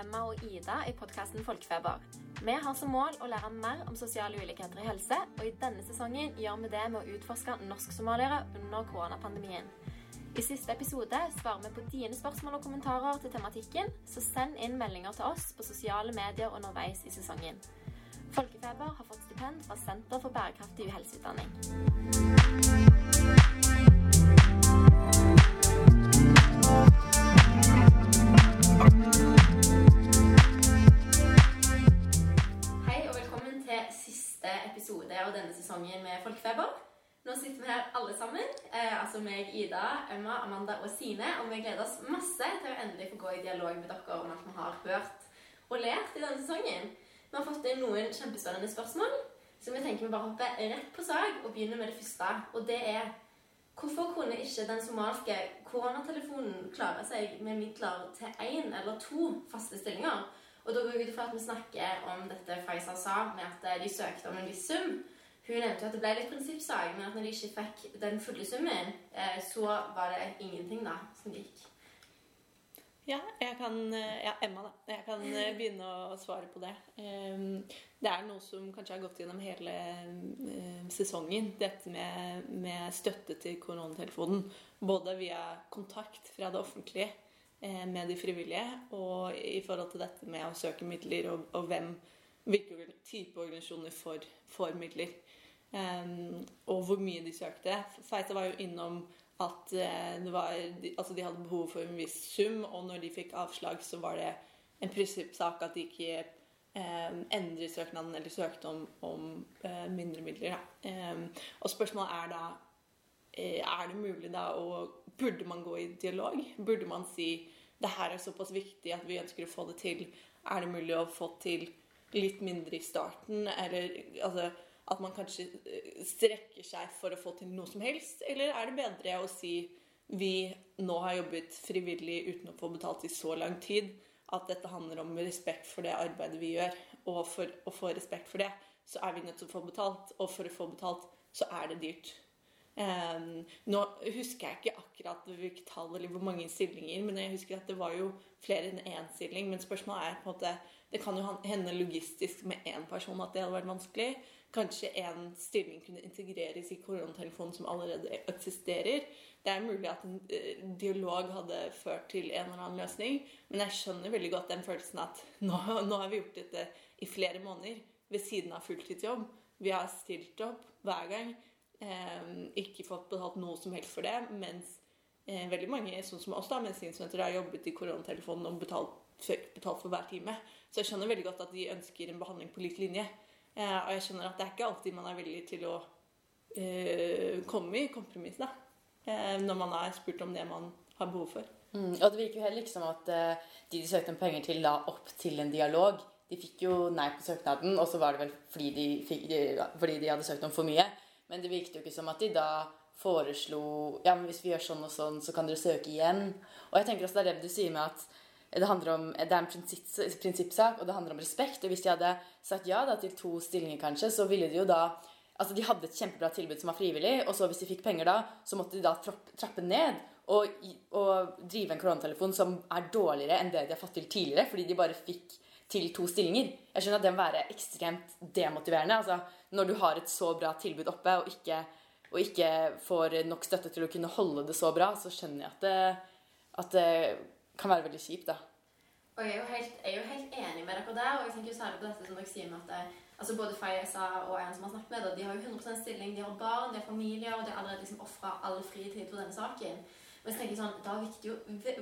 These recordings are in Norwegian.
Emma og Ida i podkasten Folkefeber. Vi har som mål å lære mer om sosiale ulikheter i helse, og i denne sesongen gjør vi det med å utforske norsk-somaliere under koronapandemien. I siste episode svarer vi på dine spørsmål og kommentarer til tematikken, så send inn meldinger til oss på sosiale medier underveis i sesongen. Folkefeber har fått stipend fra Senter for bærekraftig uhelseutdanning. Siste episode av denne sesongen med Folkefeber. Nå sitter vi her alle sammen, eh, altså meg, Ida, Emma, Amanda og Sine, og vi gleder oss masse til å endelig få gå i dialog med dere om alt vi har hørt og lært i denne sesongen. Vi har fått inn noen kjempespennende spørsmål, så vi tenker vi bare hopper rett på sak og begynner med det første, og det er Hvorfor kunne ikke den somaliske koronatelefonen klare seg med midler til én eller to faste stillinger? Og da går jeg ut ifra at vi snakker om dette Pfizer sa, med at de søkte om en viss sum. Hun nevnte jo at det ble litt prinsippsak, men at når de ikke fikk den fulle summen, eh, så var det ingenting da som gikk. Ja, jeg kan, eh, ja, Emma, da. Jeg kan eh, begynne å svare på det. Ehm, Det er noe som kanskje har gått gjennom hele eh, sesongen. Dette med, med støtte til koronatelefonen. Både via kontakt fra det offentlige eh, med de frivillige, og i forhold til dette med å søke midler, og, og hvem, hvilke type organisasjoner får, får midler. Um, og hvor mye de søkte. Feita var jo innom at eh, var, altså de hadde behov for en viss sum, og når de fikk avslag, så var det en prinsippsak at de ikke eh, endret søknaden eller søkte om, om eh, mindre midler. Em, og spørsmålet er da eh, Er det mulig da å Burde man gå i dialog? Burde man si det her er såpass viktig at vi ønsker å få det til? Er det mulig å få til litt mindre i starten? Eller altså at man kanskje eh, strekker seg for å få til noe som helst? Eller er det bedre å si vi nå har jobbet frivillig uten å få betalt i så lang tid at dette handler om respekt for det arbeidet vi gjør, og for å få respekt for det, så er vi nødt til å få betalt, og for å få betalt så er det dyrt. Ehm, nå husker jeg ikke akkurat hvilket tall eller hvor mange stillinger, men jeg husker at det var jo flere enn én stilling. Men spørsmålet er på en måte Det kan jo hende logistisk med én person at det hadde vært vanskelig. Kanskje en stilling kunne integreres i koronatelefonen som allerede eksisterer. Det er mulig at en eh, dialog hadde ført til en eller annen løsning, men jeg skjønner veldig godt den følelsen at nå, nå har vi gjort dette i flere måneder ved siden av fulltidsjobb. Vi har stilt opp hver gang. Eh, ikke fått betalt noe som helst for det. Mens eh, veldig mange, sånn som oss, da, medisinstudenter, har jobbet i koronatelefonen og betalt, betalt for hver time. Så jeg skjønner veldig godt at de ønsker en behandling på lik linje. Eh, og jeg skjønner at det er ikke alltid man er villig til å eh, komme i kompromiss da, eh, når man er spurt om det man har behov for. Mm, og det virker jo heller ikke som at de de søkte om penger til, la opp til en dialog. De fikk jo nei på søknaden, og så var det vel fordi de, fikk, fordi de hadde søkt om for mye. Men det virket jo ikke som at de da foreslo Ja, men hvis vi gjør sånn og sånn, så kan dere søke igjen. Og jeg tenker også det er det du sier med at det, om, det er en prinsipp, prinsippsak, og det handler om respekt. Og hvis de hadde sagt ja da, til to stillinger, kanskje, så ville de jo da Altså, De hadde et kjempebra tilbud som var frivillig, og så hvis de fikk penger da, så måtte de da trappe, trappe ned og, og drive en koronatelefon som er dårligere enn det de har fått til tidligere, fordi de bare fikk til to stillinger. Jeg skjønner at det må være ekstremt demotiverende. altså Når du har et så bra tilbud oppe, og ikke, og ikke får nok støtte til å kunne holde det så bra, så skjønner jeg at det, at det kan være veldig kjipt, da. Og jeg er, helt, er jo helt enig med dere der, og jeg tenker jo særlig på dette som dere sier med at det, altså både Fayesa og en som har snakket med de har jo 100% stilling, de har barn, de har familier, og de har allerede liksom ofra all fritid på denne saken. Og jeg tenker sånn, Da virker jo,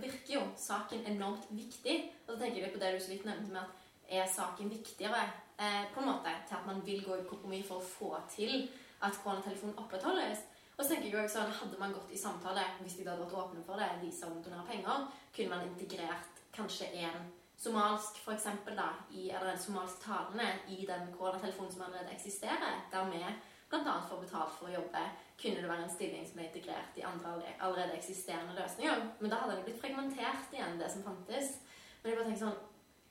virker jo saken enormt viktig. Og så tenker jeg på det du så vidt nevnte med at er saken viktigere eh, på en måte til at man vil gå i kompromiss for å få til at koronatelefonen opprettholdes. Og så tenker jeg også, sånn, Hadde man gått i samtale, hvis de hadde vært åpne for det, de om donerer penger, kunne man integrert kanskje en somalsk for eksempel, da, i, eller en somalsk talende i den koronatelefonen som allerede eksisterer, der vi bl.a. får betalt for å jobbe, kunne det være en stilling som ble integrert i andre allerede eksisterende løsninger. Men da hadde det blitt fragmentert igjen, det som fantes. Men jeg bare tenker sånn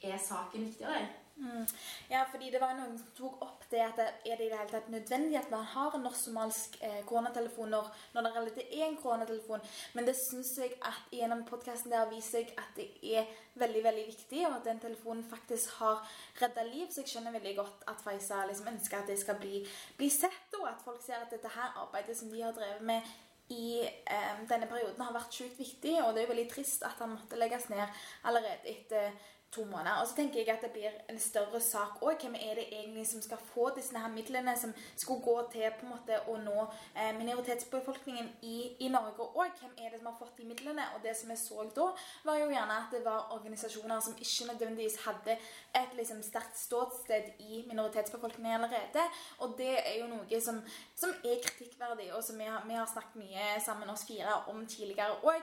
Er saken viktigere? Mm. Ja, fordi det var noen som tok opp det at er det i det hele tatt nødvendig at man har en norsk-somalisk eh, koronatelefon når, når det relativt er en koronatelefon. Men det syns jeg at gjennom podkasten der viser jeg at det er veldig veldig viktig, og at den telefonen faktisk har redda liv. Så jeg skjønner veldig godt at Faiza liksom ønsker at det skal bli, bli sett, og at folk ser at dette her arbeidet som de har drevet med i eh, denne perioden har vært sjukt viktig, og det er jo veldig trist at han måtte legges ned allerede etter to måneder. Og så tenker jeg at det blir en større sak òg. Hvem er det egentlig som skal få disse her midlene som skulle gå til på en måte å nå eh, minoritetsbefolkningen i, i Norge òg? Hvem er det som har fått de midlene? Og det som jeg så da, var jo gjerne at det var organisasjoner som ikke nødvendigvis hadde et liksom sterkt ståsted i minoritetsbefolkningen allerede. Og det er jo noe som, som er kritikkverdig, og som vi har, vi har snakket mye sammen oss fire om tidligere òg.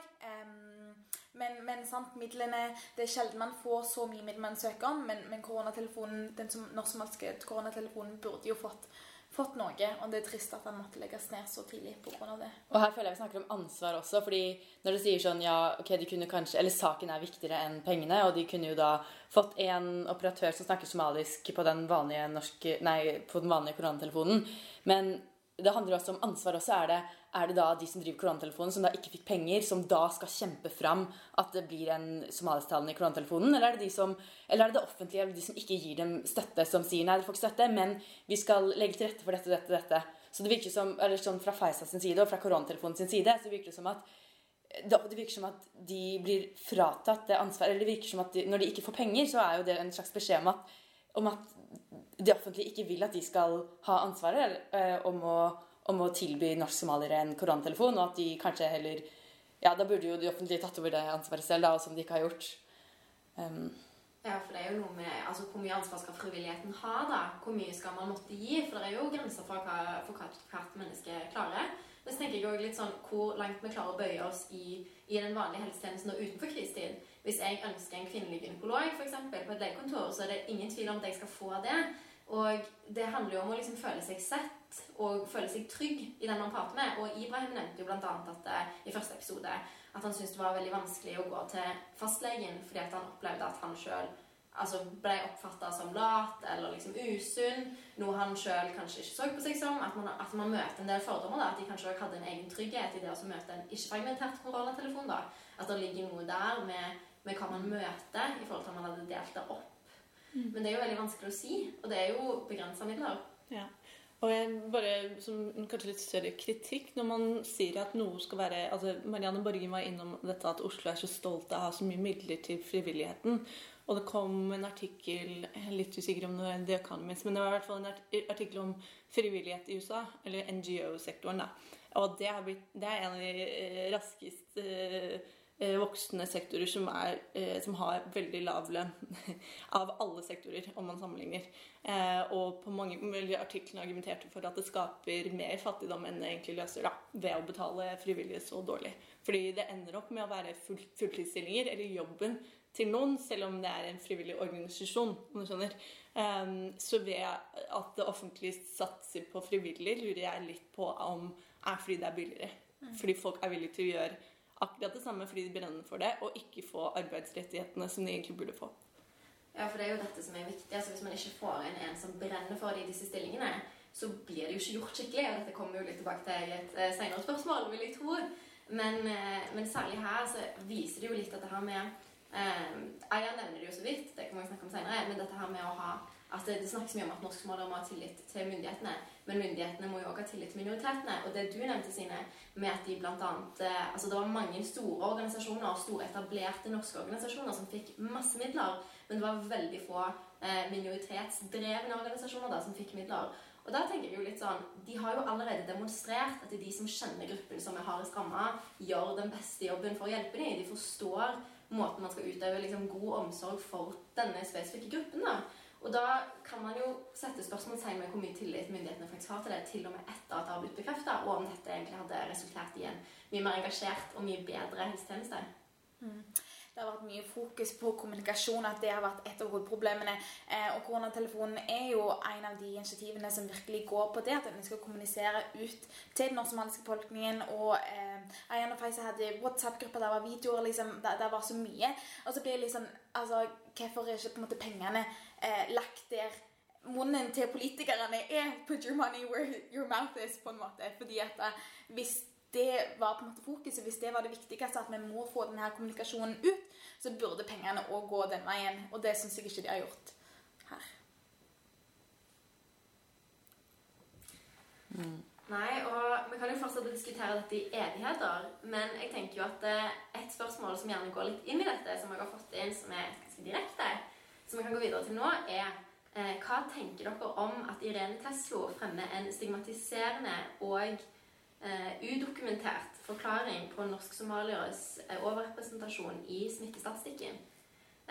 Men, men sant, midlene Det er sjelden man får så mye midler man søker om, men, men koronatelefonen, den som norsk-malske koronatelefonen burde jo fått, fått noe. Og det er trist at den måtte legges ned så tidlig pga. det. Og her føler jeg vi snakker om ansvar også, fordi når du sier sånn ja, ok, de kunne kanskje Eller saken er viktigere enn pengene, og de kunne jo da fått en operatør som snakker somalisk på den vanlige norske Nei, på den vanlige koronatelefonen. Men det handler også om ansvar også. Er det, er det da de som driver koronatelefonen, som da ikke fikk penger, som da skal kjempe fram at det blir en somalisktalende i koronatelefonen? Eller er, det de som, eller er det det offentlige eller de som ikke gir dem støtte, som sier nei, dere får ikke støtte, men vi skal legge til rette for dette, dette, dette? Så det virker som, eller sånn Fra Faisa sin side og fra koronatelefonen sin side så virker det som at det virker som at de blir fratatt det ansvaret. Eller det virker som at de, når de ikke får penger, så er jo det en slags beskjed om at, om at det offentlige ikke vil at de skal ha ansvaret eh, om, å, om, å, tilby norsk-somaliere en koronatelefon, og at de kanskje heller Ja, da burde jo de offentlige tatt over det ansvaret selv, da, som de ikke har gjort. Um, ja, for det er jo noe med altså, Hvor mye ansvar skal frivilligheten ha? da? Hvor mye skal man måtte gi? For det er jo grenser for hva, for hva hvert menneske klarer. Men så tenker jeg også litt sånn hvor langt vi klarer å bøye oss i, i den vanlige helsetjenesten og utenfor krisetid. Hvis jeg ønsker en kvinnelig gynekolog for eksempel, på et legekontor, så er det ingen tvil om at jeg skal få det. Og det handler jo om å liksom føle seg sett og føle seg trygg i den man prater med. Og Ibrahim nevnte jo bl.a. at uh, i første episode at han syntes det var veldig vanskelig å gå til fastlegen fordi at han opplevde at han sjøl altså ble oppfatta som lat eller liksom usunn. Noe han sjøl kanskje ikke så på seg som. At man, at man møter en del fordommer. da, At de kanskje også hadde en egen trygghet i det å møte en ikke-fragmentert koronatelefon. da, At det ligger noe der med, med hva man møter i forhold til at man hadde delt det opp. Men det er jo veldig vanskelig å si, og det er jo begrensa midler. Ja. Og jeg bare som kanskje litt større kritikk når man sier at noe skal være altså Marianne Borgen var innom dette at Oslo er så stolt av å ha så mye midler til frivilligheten. Og det kom en artikkel litt usikker om det The Economist, men det var i hvert fall en artikkel om frivillighet i USA, eller NGO-sektoren. da. Og det, blitt, det, er en av de eh, raskest Eh, voksne sektorer som, er, eh, som, har veldig lav lønn av alle sektorer, om man sammenligner. Eh, og på mange artiklene argumenterte for at det skaper mer fattigdom enn det egentlig løser da, ved å betale frivillige så dårlig. Fordi det ender opp med å være full, fulltidsstillinger, eller jobben til noen, selv om det er en frivillig organisasjon. om du skjønner. så ved at det offentlige satser på frivillige, lurer jeg litt på om er fordi det er billigere. Mm. Fordi folk er villige til å gjøre akkurat det samme fordi de brenner for det, og ikke få arbeidsrettighetene som de egentlig burde få. Ja, for det er jo dette som er viktig. altså Hvis man ikke får inn en som brenner for det i disse stillingene, så blir det jo ikke gjort skikkelig. og Dette kommer jo litt tilbake til et uh, senere spørsmål, vil jeg tro. Men, uh, men, særlig her så viser det jo litt at det her med Aya nevner det jo så vidt, det kan vi snakke om senere, men dette her med å ha at det, det snakkes mye om at norskmålere må ha tillit til myndighetene, men myndighetene må jo også ha tillit til minoritetene. Og det du nevnte, Sine, med at de blant annet eh, Altså det var mange store organisasjoner, store etablerte norske organisasjoner, som fikk masse midler, men det var veldig få eh, minoritetsdrevne organisasjoner da som fikk midler. Og da tenker jeg jo litt sånn, De har jo allerede demonstrert at de som kjenner gruppen som er hardest ramma, gjør den beste jobben for å hjelpe dem. De forstår måten man skal utøve liksom, god omsorg for denne spesifikke gruppen. da. Og da kan man jo sette spørsmålstegn med hvor mye tillit myndighetene faktisk har til det, til og med etter at det har blitt bekrefta, og om dette egentlig hadde resultert i en mye mer engasjert og mye bedre helsetjeneste. Mm det har vært mye fokus på kommunikasjon, at det har vært et av hovedproblemene. Eh, og koronatelefonen er jo en av de initiativene som virkelig går på det, at en skal kommunisere ut til den norsk-somaliske befolkningen. Og eh, Ayan og Faisa hadde WhatsApp-grupper, der var videoer, liksom, der, var så mye. Og så blir det liksom Altså, hvorfor er ikke på en måte pengene eh, lagt der munnen til politikerne er 'put your money where your mouth is', på en måte. Fordi at eh, hvis det var på en måte fokuset, hvis det var det viktigste, at vi må få denne kommunikasjonen ut, så burde pengene òg gå den veien. Og det syns jeg ikke de har gjort her. Mm. Nei, og vi kan jo fortsette å diskutere dette i evigheter, men jeg tenker jo at eh, et spørsmål som gjerne går litt inn i dette, som jeg har fått inn, som er ganske direkte, som vi kan gå videre til nå, er eh, hva tenker dere om at Irene Teslo fremmer en stigmatiserende og eh, udokumentert forklaring på norsk-somalieres eh, overrepresentasjon i smittestatistikken?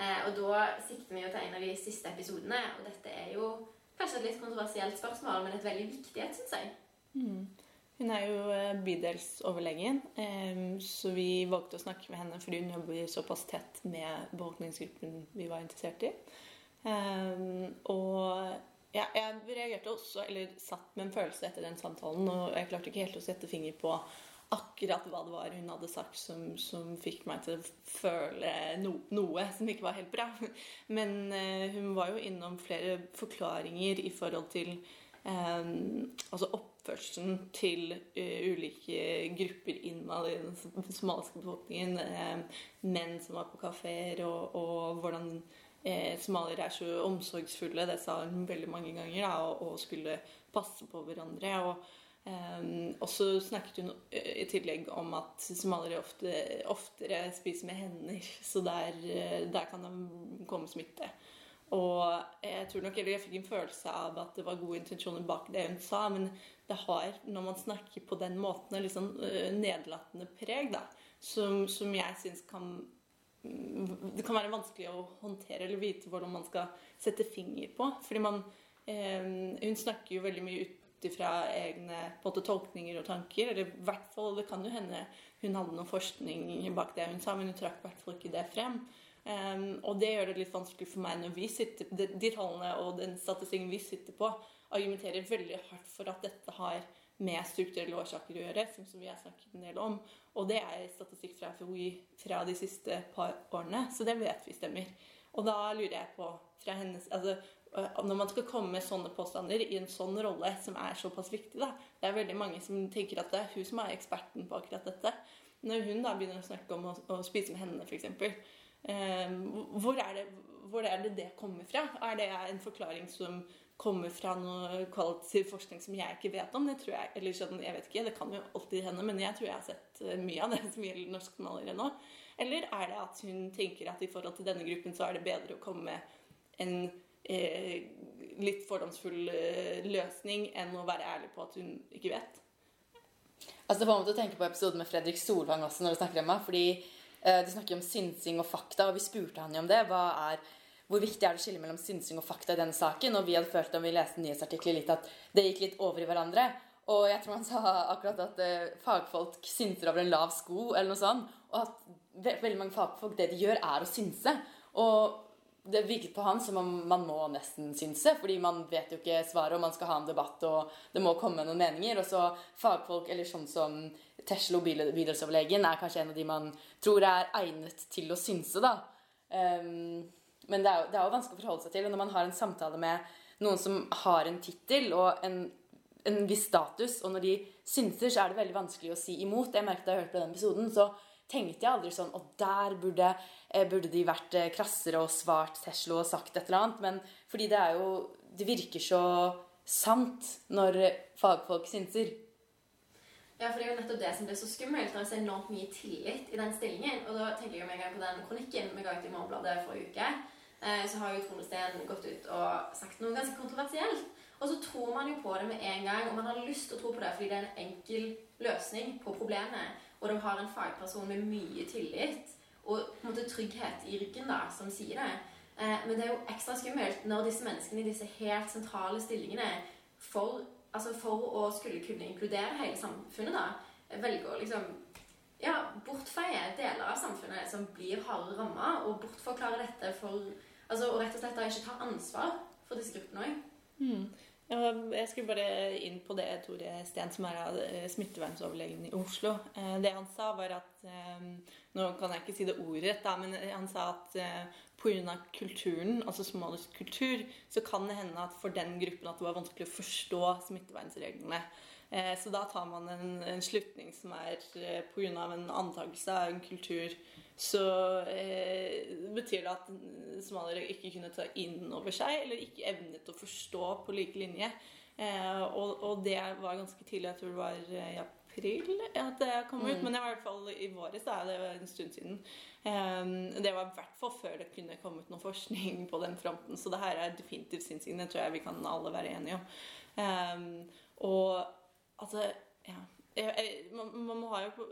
Og da sikter vi jo til en av de siste episodene, og dette er jo kanskje et litt kontroversielt spørsmål, men et veldig viktig et, syns jeg. Mm. Hun er jo eh, bydelsoverlegen, så vi valgte å snakke med henne fordi hun jobber såpass tett med befolkningsgruppen vi var interessert i. og ja, jeg reagerte også, eller satt med en følelse etter den samtalen, og jeg klarte ikke helt å sette finger på akkurat hva det var hun hadde sagt som, som fikk meg til å føle no, noe som ikke var helt bra. Men hun var jo innom flere forklaringer i forhold til um, altså oppførselen til uh, ulike grupper innad i den somaliske befolkningen. Uh, menn som var på kafeer, og, og hvordan uh, somaliere er så omsorgsfulle. Det sa hun veldig mange ganger, da, og, skulle passe på hverandre. og Um, og så snakket hun i tillegg om at somaliere ofte, oftere spiser med hender, så der, der kan det komme smitte. Og jeg tror nok, jeg fikk en følelse av at det var gode intensjoner bak det hun sa, men det har, når man snakker på den måten, et litt sånn uh, nedlatende preg, da, som, som jeg syns kan Det kan være vanskelig å håndtere eller vite hvordan man skal sette finger på. Fordi man eh, Hun snakker jo veldig mye ut ifra egne måte, tolkninger og tanker. Eller i hvert fall, det kan jo hende hun hadde noe forskning bak det hun sa, men hun trakk i hvert fall ikke det frem. Um, og det gjør det litt vanskelig for meg når vi sitter de, de tallene og den statistikken vi sitter på, argumenterer veldig hardt for at dette har med strukturelle årsaker å gjøre, som, som vi har snakket en del om. Og det er statistikk fra FHI fra de siste par årene, så det vet vi stemmer. Og da lurer jeg på fra hennes altså, Når man skal komme med sånne påstander i en sånn rolle som er såpass viktig, da Det er veldig mange som tenker at det er hun som er eksperten på akkurat dette. Når hun da begynner å snakke om å, å spise med hendene, f.eks. Ehm, hvor er, det, hvor er det det kommer fra? Er det en forklaring som kommer fra noe kvalitativ forskning som jeg ikke vet om? Det tror jeg, eller sånn, jeg vet ikke, det kan jo alltid hende, men jeg tror jeg har sett eh, mye av det som gjelder norskmalere nå. Eller er det at hun tenker at i forhold til denne gruppen så er det bedre å komme med en eh, litt fordomsfull eh, løsning enn å være ærlig på at hun ikke vet? Altså Det får meg til å tenke på episoden med Fredrik Solvang også når du snakker om meg. fordi de snakker om synsing og fakta, og vi spurte han jo om det. Er, hvor viktig er det å skille mellom synsing og fakta i denne saken? Og vi hadde følt om vi leste nyhetsartikler litt at det gikk litt over i hverandre. Og jeg tror han sa akkurat at uh, fagfolk synser over en lav sko, eller noe sånt. Og at veldig mange fagfolk, det de gjør, er å synse. Og det virket på han som om man må nesten synse, fordi man vet jo ikke svaret, og man skal ha en debatt, og det må komme noen meninger. Og så fagfolk, eller sånn som Teslo, bydelsoverlegen, er kanskje en av de man tror er egnet til å synse, da. Um, men det er, jo, det er, jo, vanskelig å forholde seg til. Og når man har en samtale med noen som har en tittel og en, en, viss status, og når de synser, så er det veldig vanskelig å si imot. Jeg merket da jeg hørte på den episoden, så tenkte jeg aldri sånn Og der burde, eh, burde de vært eh, krassere og svart Teslo og sagt et eller annet. Men fordi det er jo Det virker så sant når fagfolk synser. Ja, for det er jo nettopp det som blir så skummelt. Det er så enormt mye tillit i den stillingen. Og da tenker jeg jo gang på den kronikken vi ga ut i Morgenbladet forrige uke. Eh, så har jo Trond Steen gått ut og sagt noe ganske kontroversielt. Og så tror man jo på det med en gang, og man har lyst til å tro på det fordi det er en enkel løsning på problemet. Og du har en fagperson med mye tillit og på en måte trygghet i ryggen da, som sier det. Eh, men det er jo ekstra skummelt når disse menneskene i disse helt sentrale stillingene for altså for å skulle kunne inkludere hele samfunnet, da, velger å liksom ja, bortfeie deler av samfunnet som blir hardere ramma, og bortforklare dette for altså, Og rett og slett da ikke ta ansvar for disse gruppene òg. Jeg skulle bare inn på det Tore Steen, som er smittevernoverlegen smittevernsoverlegen i Oslo. Eh, det han sa, var at eh, Nå kan jeg ikke si det ordrett, men han sa at pga. kulturen, altså somalisk kultur, så kan det hende at for den gruppen at det var vanskelig å forstå smittevernreglene. Så da tar man en, en slutning som er pga. en antakelse av en kultur så eh, betyr det at somaliere ikke kunne ta inn over seg, eller ikke evnet å forstå på like linje. Eh, og, og, det var ganske tidlig, jeg tror det var i april at det kom ut. Mm. Men i hvert fall i våres, da, det var en stund siden. Eh, det var i hvert fall før det kunne komme ut noe forskning på den fronten. Så det her er definitivt sinnssykt. Det tror jeg vi kan alle være enige om. Eh, og altså ja, man, man, har jo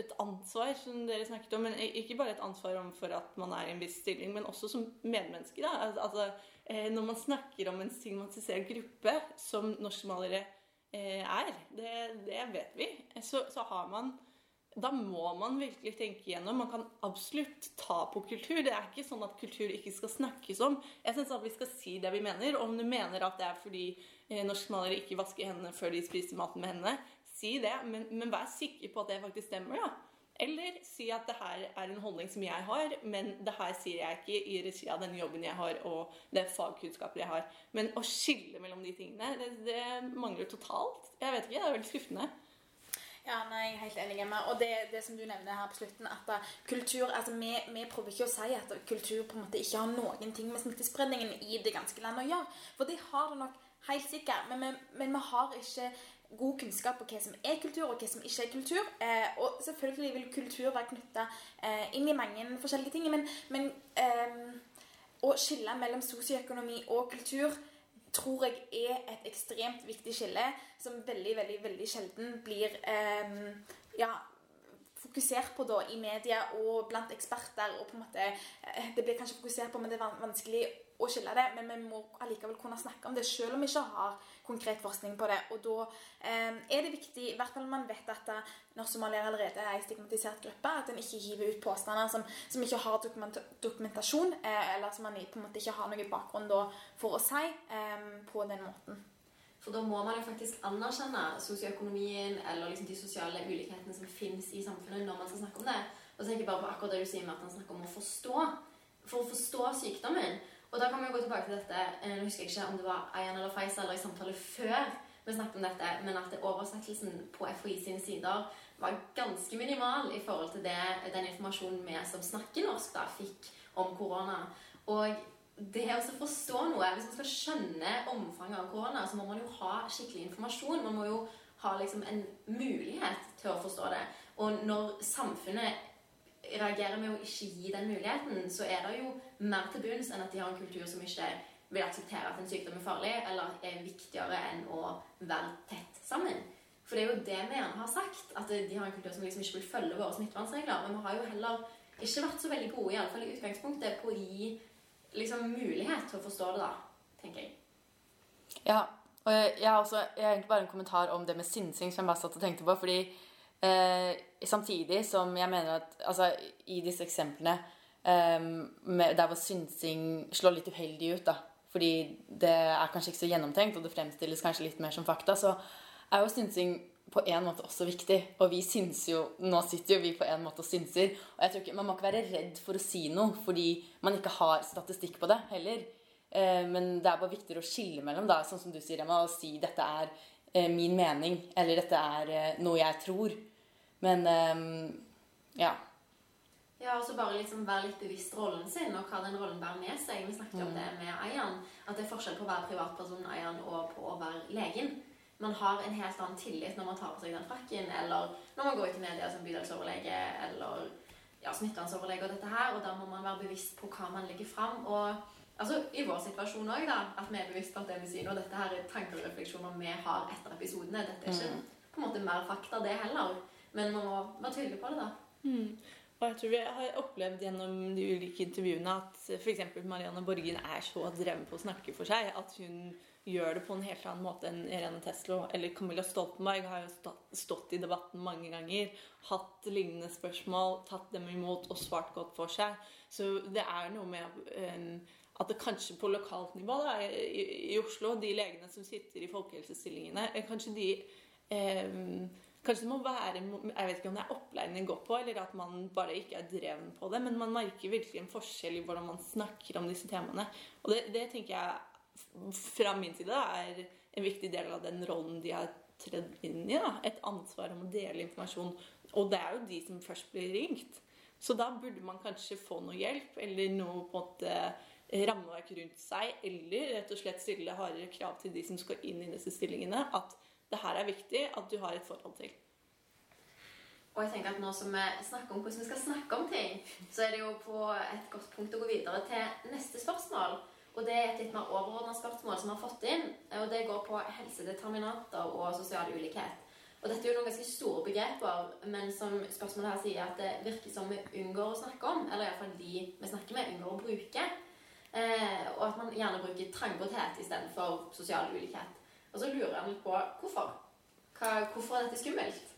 et ansvar, som dere snakket om. Men ikke bare et ansvar for at man er i en viss stilling, men også som medmenneske. Altså, eh, når man snakker om en stigmatisert gruppe, som norskmalere eh, er, det, det, vet vi, så, så har man da må man virkelig tenke igjennom. Man kan absolutt ta på kultur. Det er ikke sånn at kultur ikke skal snakkes om. Jeg syns at vi skal si det vi mener. Om du mener at det er fordi eh, norskmalere ikke vasker hendene før de spiser maten med hendene, si det, men, men, vær sikker på at det faktisk stemmer. da. Eller si at det her er en holdning som jeg har, men det her sier jeg ikke i regi av den jobben jeg har og det fagkunnskapet jeg har. Men å skille mellom de tingene, det, det mangler totalt. Jeg vet ikke, Det er veldig skuffende. Ja, nei, jeg er helt enig med Og det, det som du nevner her på slutten, at da, kultur altså vi, vi, prøver ikke å si at kultur på en måte ikke har noen ting med smittespredningen i det ganske landet å gjøre. For det har det nok helt sikkert. Men, men, men vi har ikke god kunnskap på hva som er kultur, og hva som ikke er kultur. Eh, og selvfølgelig vil kultur være knytta eh, inn i mange forskjellige ting. Men, men eh, å skille mellom sosioøkonomi og kultur tror jeg er et ekstremt viktig skille som veldig, veldig, veldig sjelden blir eh, ja, fokusert på da i media og blant eksperter. og på en måte, eh, Det blir kanskje fokusert på, men det er vanskelig å skille det. Men vi må allikevel kunne snakke om det, selv om vi ikke har konkret forskning på det. Og da eh, er det viktig, i hvert fall man vet at når somaliere allerede er en stigmatisert gruppe, at en ikke hiver ut påstander som, som ikke har dokument dokumentasjon, eh, eller som man på en måte ikke har noen bakgrunn da, for å si eh, på den måten. For da må man jo faktisk anerkjenne sosioøkonomien eller liksom de sosiale ulikhetene som finnes i samfunnet når man skal snakke om det. Og så tenker jeg bare på akkurat det du sier med at man snakker om å forstå. For å forstå sykdommen og da kan vi gå tilbake til dette jeg Nå husker jeg ikke om det var Ayan eller Faisal eller i samtale før vi snakket om dette, men at oversettelsen på FHI sine sider var ganske minimal i forhold til det, den informasjonen vi som snakker norsk, da, fikk om korona. Og det å forstå noe Hvis man skal skjønne omfanget av korona, så må man jo ha skikkelig informasjon. Man må jo ha liksom en mulighet til å forstå det. Og når samfunnet reagerer med å ikke gi den muligheten, så er det jo mer til bunns enn at de har en kultur som ikke vil akseptere at en sykdom er farlig, eller er viktigere enn å være tett sammen. For det er jo det vi gjerne har sagt, at de har en kultur som liksom ikke vil følge våre smittevernregler. Men vi har jo heller ikke vært så veldig gode, iallfall i utgangspunktet, på å gi liksom mulighet til å forstå det, da, tenker jeg. Ja, og jeg, har også, jeg har egentlig bare en kommentar om det med sinnsing som jeg bare satt og tenkte på. fordi Eh, samtidig som jeg mener at altså, i disse eksemplene eh, med, der hvor synsing slår litt uheldig ut, da, fordi det er kanskje ikke så gjennomtenkt, og det fremstilles kanskje litt mer som fakta, så er jo synsing på en måte også viktig. Og vi synser jo Nå sitter jo vi på en måte og synser. Og jeg tror ikke, Man må ikke være redd for å si noe fordi man ikke har statistikk på det heller. Eh, men det er bare viktigere å skille mellom, da, sånn som du sier, Emma, å si dette er eh, min mening, eller dette er eh, noe jeg tror. Men um, ja. Ja, og så bare liksom være litt bevisst rollen sin og hva den rollen bærer med seg. Vi snakket mm. om det med Ayan. At det er forskjell på å være privatpersonen Ayan og på å være legen. Man har en helt annen tillit når man tar på seg den frakken, eller når man går ut i media som bydelsoverlege eller ja, smittevernsoverlege og dette her. Og da må man være bevisst på hva man legger fram. Og altså, i vår situasjon òg, da. At vi er bevisst på at det vi sier nå, dette her er tanker og refleksjoner vi har etter episodene. Dette er ikke mm. på en måte mer fakta, det heller. Men man må være tydelig på det, da. Mm. Og jeg tror vi har opplevd gjennom de ulike intervjuene at f.eks. Marianne Borgen er så dreven på å snakke for seg at hun gjør det på en helt annen måte enn Irene Teslo eller Camilla Stoltenberg har jo stått i debatten mange ganger, hatt lignende spørsmål, tatt dem imot og svart godt for seg. Så det er noe med um, at det kanskje på lokalt nivå da, i, i Oslo, de legene som sitter i folkehelsestillingene, eh, kanskje de eh, Kanskje det må være Jeg vet ikke om det er opplæringen går på, eller at man bare ikke er dreven på det, men man merker virkelig en forskjell i hvordan man snakker om disse temaene. Og det, det tenker jeg fra min side er en viktig del av den rollen de har tredd inn i. Da. Et ansvar om å dele informasjon. Og det er jo de som først blir ringt. Så da burde man kanskje få noe hjelp, eller noe på en måte rammeverk rundt seg, eller rett og slett stille hardere krav til de som skal inn i disse stillingene, at det her er viktig at du har et forhold til. Og jeg tenker at Nå som vi snakker om hvordan vi skal snakke om ting, så er det jo på et godt punkt å gå videre til neste spørsmål. Og Det er et litt mer overordna spørsmål som vi har fått inn. og Det går på helsedeterminanter og sosial ulikhet. Og Dette er jo noen ganske store begreper, men som spørsmålet her sier at det virker som vi unngår å snakke om, eller iallfall de vi snakker med, unngår å bruke. Eh, og at man gjerne bruker trangboddhet istedenfor sosial ulikhet. Og så lurer jeg litt på hvorfor. Hva, hvorfor er dette skummelt?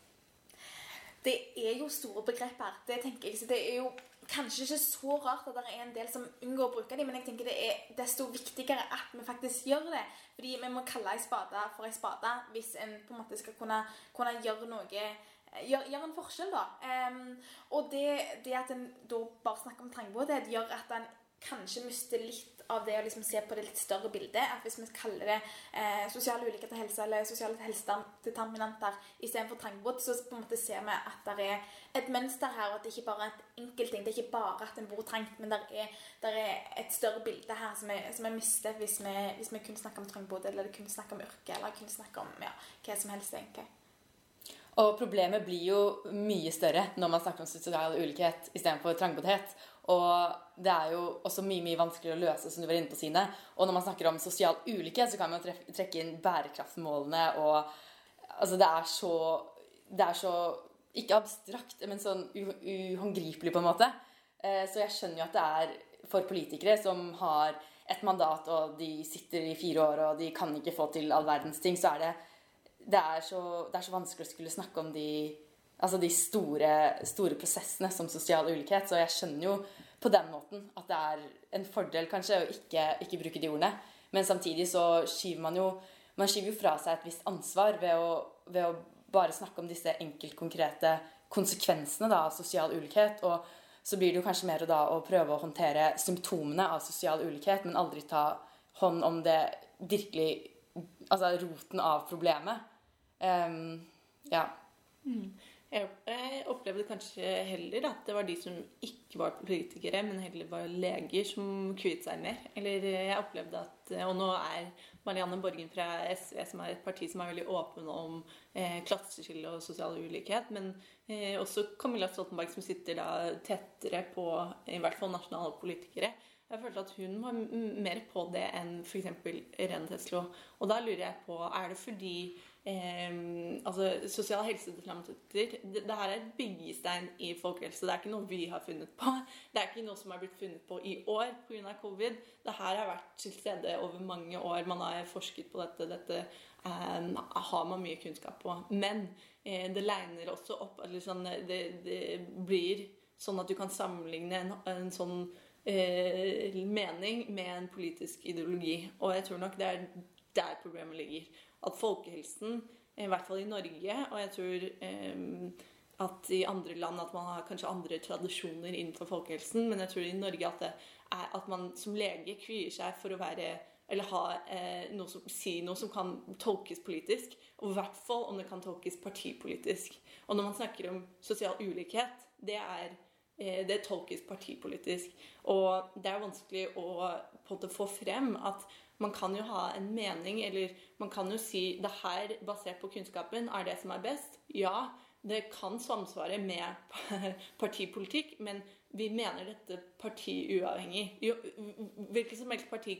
Det er jo store begreper. Det tenker jeg. Så det er jo kanskje ikke så rart at det er en del som unngår å bruke dem, men jeg tenker det er desto viktigere at vi faktisk gjør det. Fordi vi må kalle ei spade for ei spade hvis en på en måte skal kunne, kunne gjøre noe gjør, gjør, en forskjell, da. Um, og det, det, at en da bare snakker om trangboddhet, gjør at en kanskje mister litt av det å liksom se på det litt større bildet. At hvis vi kaller det eh, sosiale ulikheter til helse eller sosiale helsedeterminanter istedenfor trangbodd, så på en måte ser vi at det er et mønster her, og at det ikke bare er et enkeltting. Det er ikke bare at en bor trangt, men det er, er, et større bilde her som vi, mister hvis vi, hvis vi kun snakker om trangbodd, eller kun snakker om yrke, eller kun snakker om ja, hva som helst, egentlig. Og problemet blir jo mye større når man snakker om sosial ulikhet istedenfor trangboddhet. Og det er jo også mye mye vanskeligere å løse, som du var inne på, Sine. Og når man snakker om sosial ulikhet, så kan man jo trekke inn bærekraftsmålene og Altså, det er så Det er så Ikke abstrakt, men sånn uhåndgripelig, på en måte. Eh, så jeg skjønner jo at det er for politikere som har et mandat, og de sitter i fire år, og de kan ikke få til all verdens ting, så er det det er, så, det er så vanskelig å skulle snakke om de altså de store, store, prosessene som sosial ulikhet. Så jeg skjønner jo på den måten at det er en fordel kanskje å ikke, ikke bruke de ordene. Men samtidig så skyver man jo man skyver jo fra seg et visst ansvar ved å, ved å bare snakke om disse enkeltkonkrete konsekvensene da, av sosial ulikhet. Og så blir det jo kanskje mer da å prøve å håndtere symptomene av sosial ulikhet, men aldri ta hånd om det virkelig Altså roten av problemet. Um, ja. Mm. Jeg opplevde kanskje heller at det var de som ikke var politikere, men heller var leger, som kviet seg mer. Eller jeg opplevde at Og nå er Marianne Borgen fra SV, som er et parti som er veldig åpen om eh, klasseskille og sosial ulikhet, men eh, også Camilla Stoltenberg, som sitter da tettere på i hvert fall nasjonale politikere. Jeg følte at hun var mer på det enn f.eks. Irene Teslo. Og da lurer jeg på Er det fordi eh, altså Sosial helsedeterminanter det, det her er byggestein i folkehelse. Det er ikke noe vi har funnet på. Det er ikke noe som er blitt funnet på i år pga. covid. Det her har vært til stede over mange år. Man har forsket på dette. Dette eh, har man mye kunnskap på. Men eh, det legner også opp sånn, det, det, blir sånn at du kan sammenligne en, en sånn eh, mening med en politisk ideologi. Og jeg tror nok det er der problemet ligger at folkehelsen, i hvert fall i Norge, og jeg tror eh, at i andre land at man har kanskje andre tradisjoner innenfor folkehelsen, men jeg tror i Norge at, er, at man som lege kvier seg for å være eller ha eh, noe som, si noe som kan tolkes politisk, og i hvert fall om det kan tolkes partipolitisk. Og når man snakker om sosial ulikhet, det er eh, det tolkes partipolitisk. Og det er vanskelig å få frem at man kan jo ha en mening, eller man kan jo si det her, basert på kunnskapen, er det som er best. Ja, det kan samsvare med partipolitikk, men vi mener dette partiuavhengig. Hvilket som helst parti,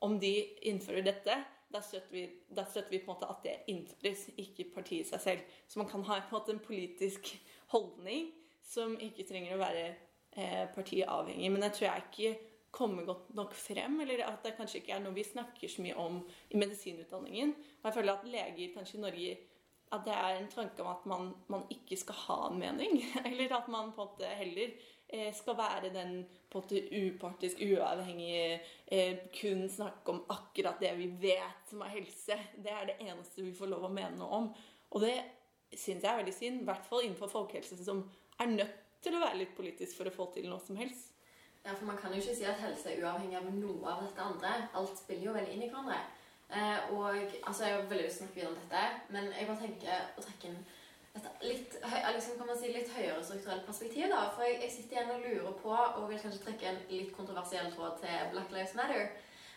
om de innfører dette, da støtter, vi, da støtter vi, på en måte at det innføres, ikke partiet i seg selv. Så man kan ha en måte en politisk holdning som ikke trenger å være eh, partiavhengig. Men jeg tror jeg ikke komme godt nok frem, eller at det kanskje ikke er noe vi snakker så mye om i medisinutdanningen. Og jeg føler at leger kanskje i Norge at det er en tanke om at man, man ikke skal ha en mening. Eller at man på en måte heller eh, skal være den på en måte upartisk, uavhengige, eh, kun snakke om akkurat det vi vet som er helse. Det er det eneste vi får lov å mene noe om. Og det syns jeg er veldig synd, i hvert fall innenfor folkehelse, som er nødt til å være litt politisk for å få til noe som helst. Ja, for man kan jo ikke si at helse er uavhengig av noe av dette andre. Alt spiller jo veldig inn i hverandre. Eh, og altså, Jeg vil å snakke videre om dette, men jeg bare tenker å trekke inn et litt, liksom, kan man si, litt høyere strukturelt perspektiv. da, For jeg, jeg sitter igjen og lurer på, og vil kanskje trekke en litt kontroversiell tråd til Black Lives Matter.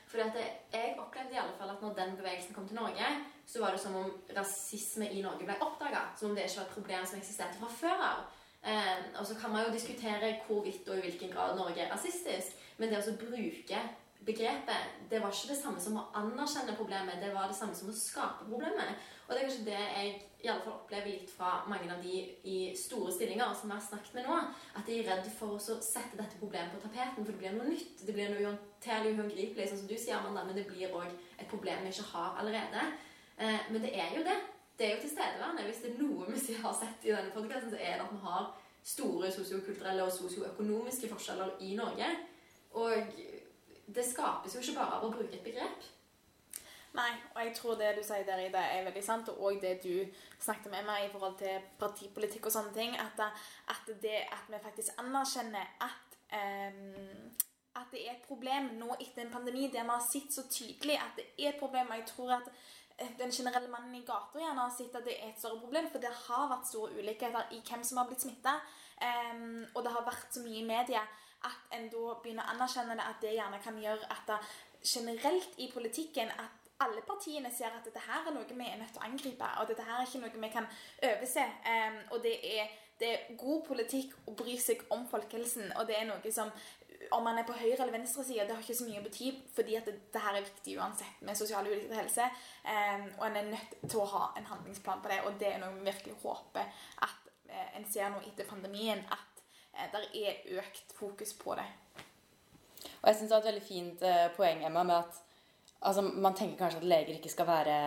Fordi at Jeg opplevde i alle fall at når den bevegelsen kom til Norge, så var det som om rasisme i Norge ble oppdaga. Som om det ikke var et problem som eksisterte fra før av. Eh, og så kan man jo diskutere hvorvidt og i hvilken grad Norge er rasistisk, men det å bruke begrepet, det var ikke det samme som å anerkjenne problemet, det var det samme som å skape problemet. Og det er kanskje det jeg i alle fall opplever litt fra mange av de i store stillinger som jeg har snakket med nå, at de er redd for å sette dette problemet på tapeten, for det blir noe nytt. Det blir noe uhåndterlig uhåndgripelig, sånn som du sier, Amanda, men det blir òg et problem vi ikke har allerede. Eh, men det er jo det. Det er jo tilstedeværende. Hvis det er noe vi har sett i denne podkasten, så er det at vi har store sosiokulturelle og sosioøkonomiske forskjeller i Norge. Og det skapes jo ikke bare av å bruke et begrep. Nei, og jeg tror det du sier der i det er veldig sant, og det du snakket med meg i forhold til partipolitikk og sånne ting, at, at det at vi faktisk anerkjenner at um at det er et problem nå etter en pandemi der vi har sett så tydelig at det er et problem. Og jeg tror at den generelle mannen i gata gjerne har sett at det er et større problem, for det har vært store ulikheter i hvem som har blitt smitta. og det har vært så mye i media at en da begynner å anerkjenne det, at det gjerne kan gjøre at det generelt i politikken at alle partiene ser at dette her er noe vi er nødt til å angripe, og dette her er ikke noe vi kan overse. Um, og det er, det er god politikk å bry seg om folkehelsen, og det er noe som om man er på høyre- eller venstresida, det har ikke så mye å bety, fordi at det, det her er viktig uansett med sosial ulikhet og helse. Um, og en er nødt til å ha en handlingsplan på det, og det er noe vi virkelig håper at uh, en ser nå etter pandemien, at uh, det er økt fokus på det. Og jeg syns det var et veldig fint eh, poeng, Emma, med at altså, man tenker kanskje at leger ikke skal være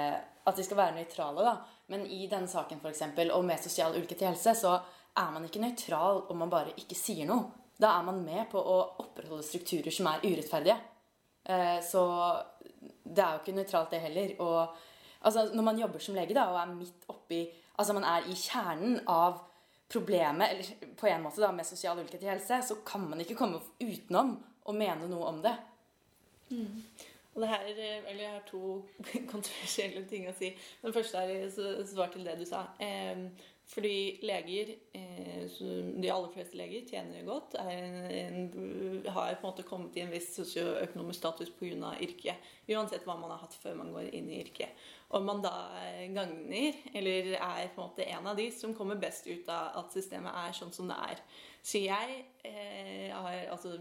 at de skal være nøytrale, da. Men i denne saken for eksempel, og med sosial ulikhet i helse, så er man ikke nøytral om man bare ikke sier noe. Da er man med på å opprettholde strukturer som er urettferdige. Eh, så det er jo ikke nøytralt, det heller. Og altså, når man jobber som lege da, og er midt oppi Altså man er i kjernen av problemet, eller på en måte da, med sosial ulikhet i helse, så kan man ikke komme utenom å mene noe om det. Og det her, eh, eller Jeg har to kontroversielle ting å si. Den første er så- svar til det du sa. Eh, fordi leger, eh, de aller fleste leger, tjener jo godt. En, har på en måte kommet i en viss sosioøkonomisk status pga. yrket. Uansett hva man har hatt før man går inn i yrket. Om man da gagner, eller er på en måte en av de som kommer best ut av at systemet er sånn som det er. Så jeg eh, har altså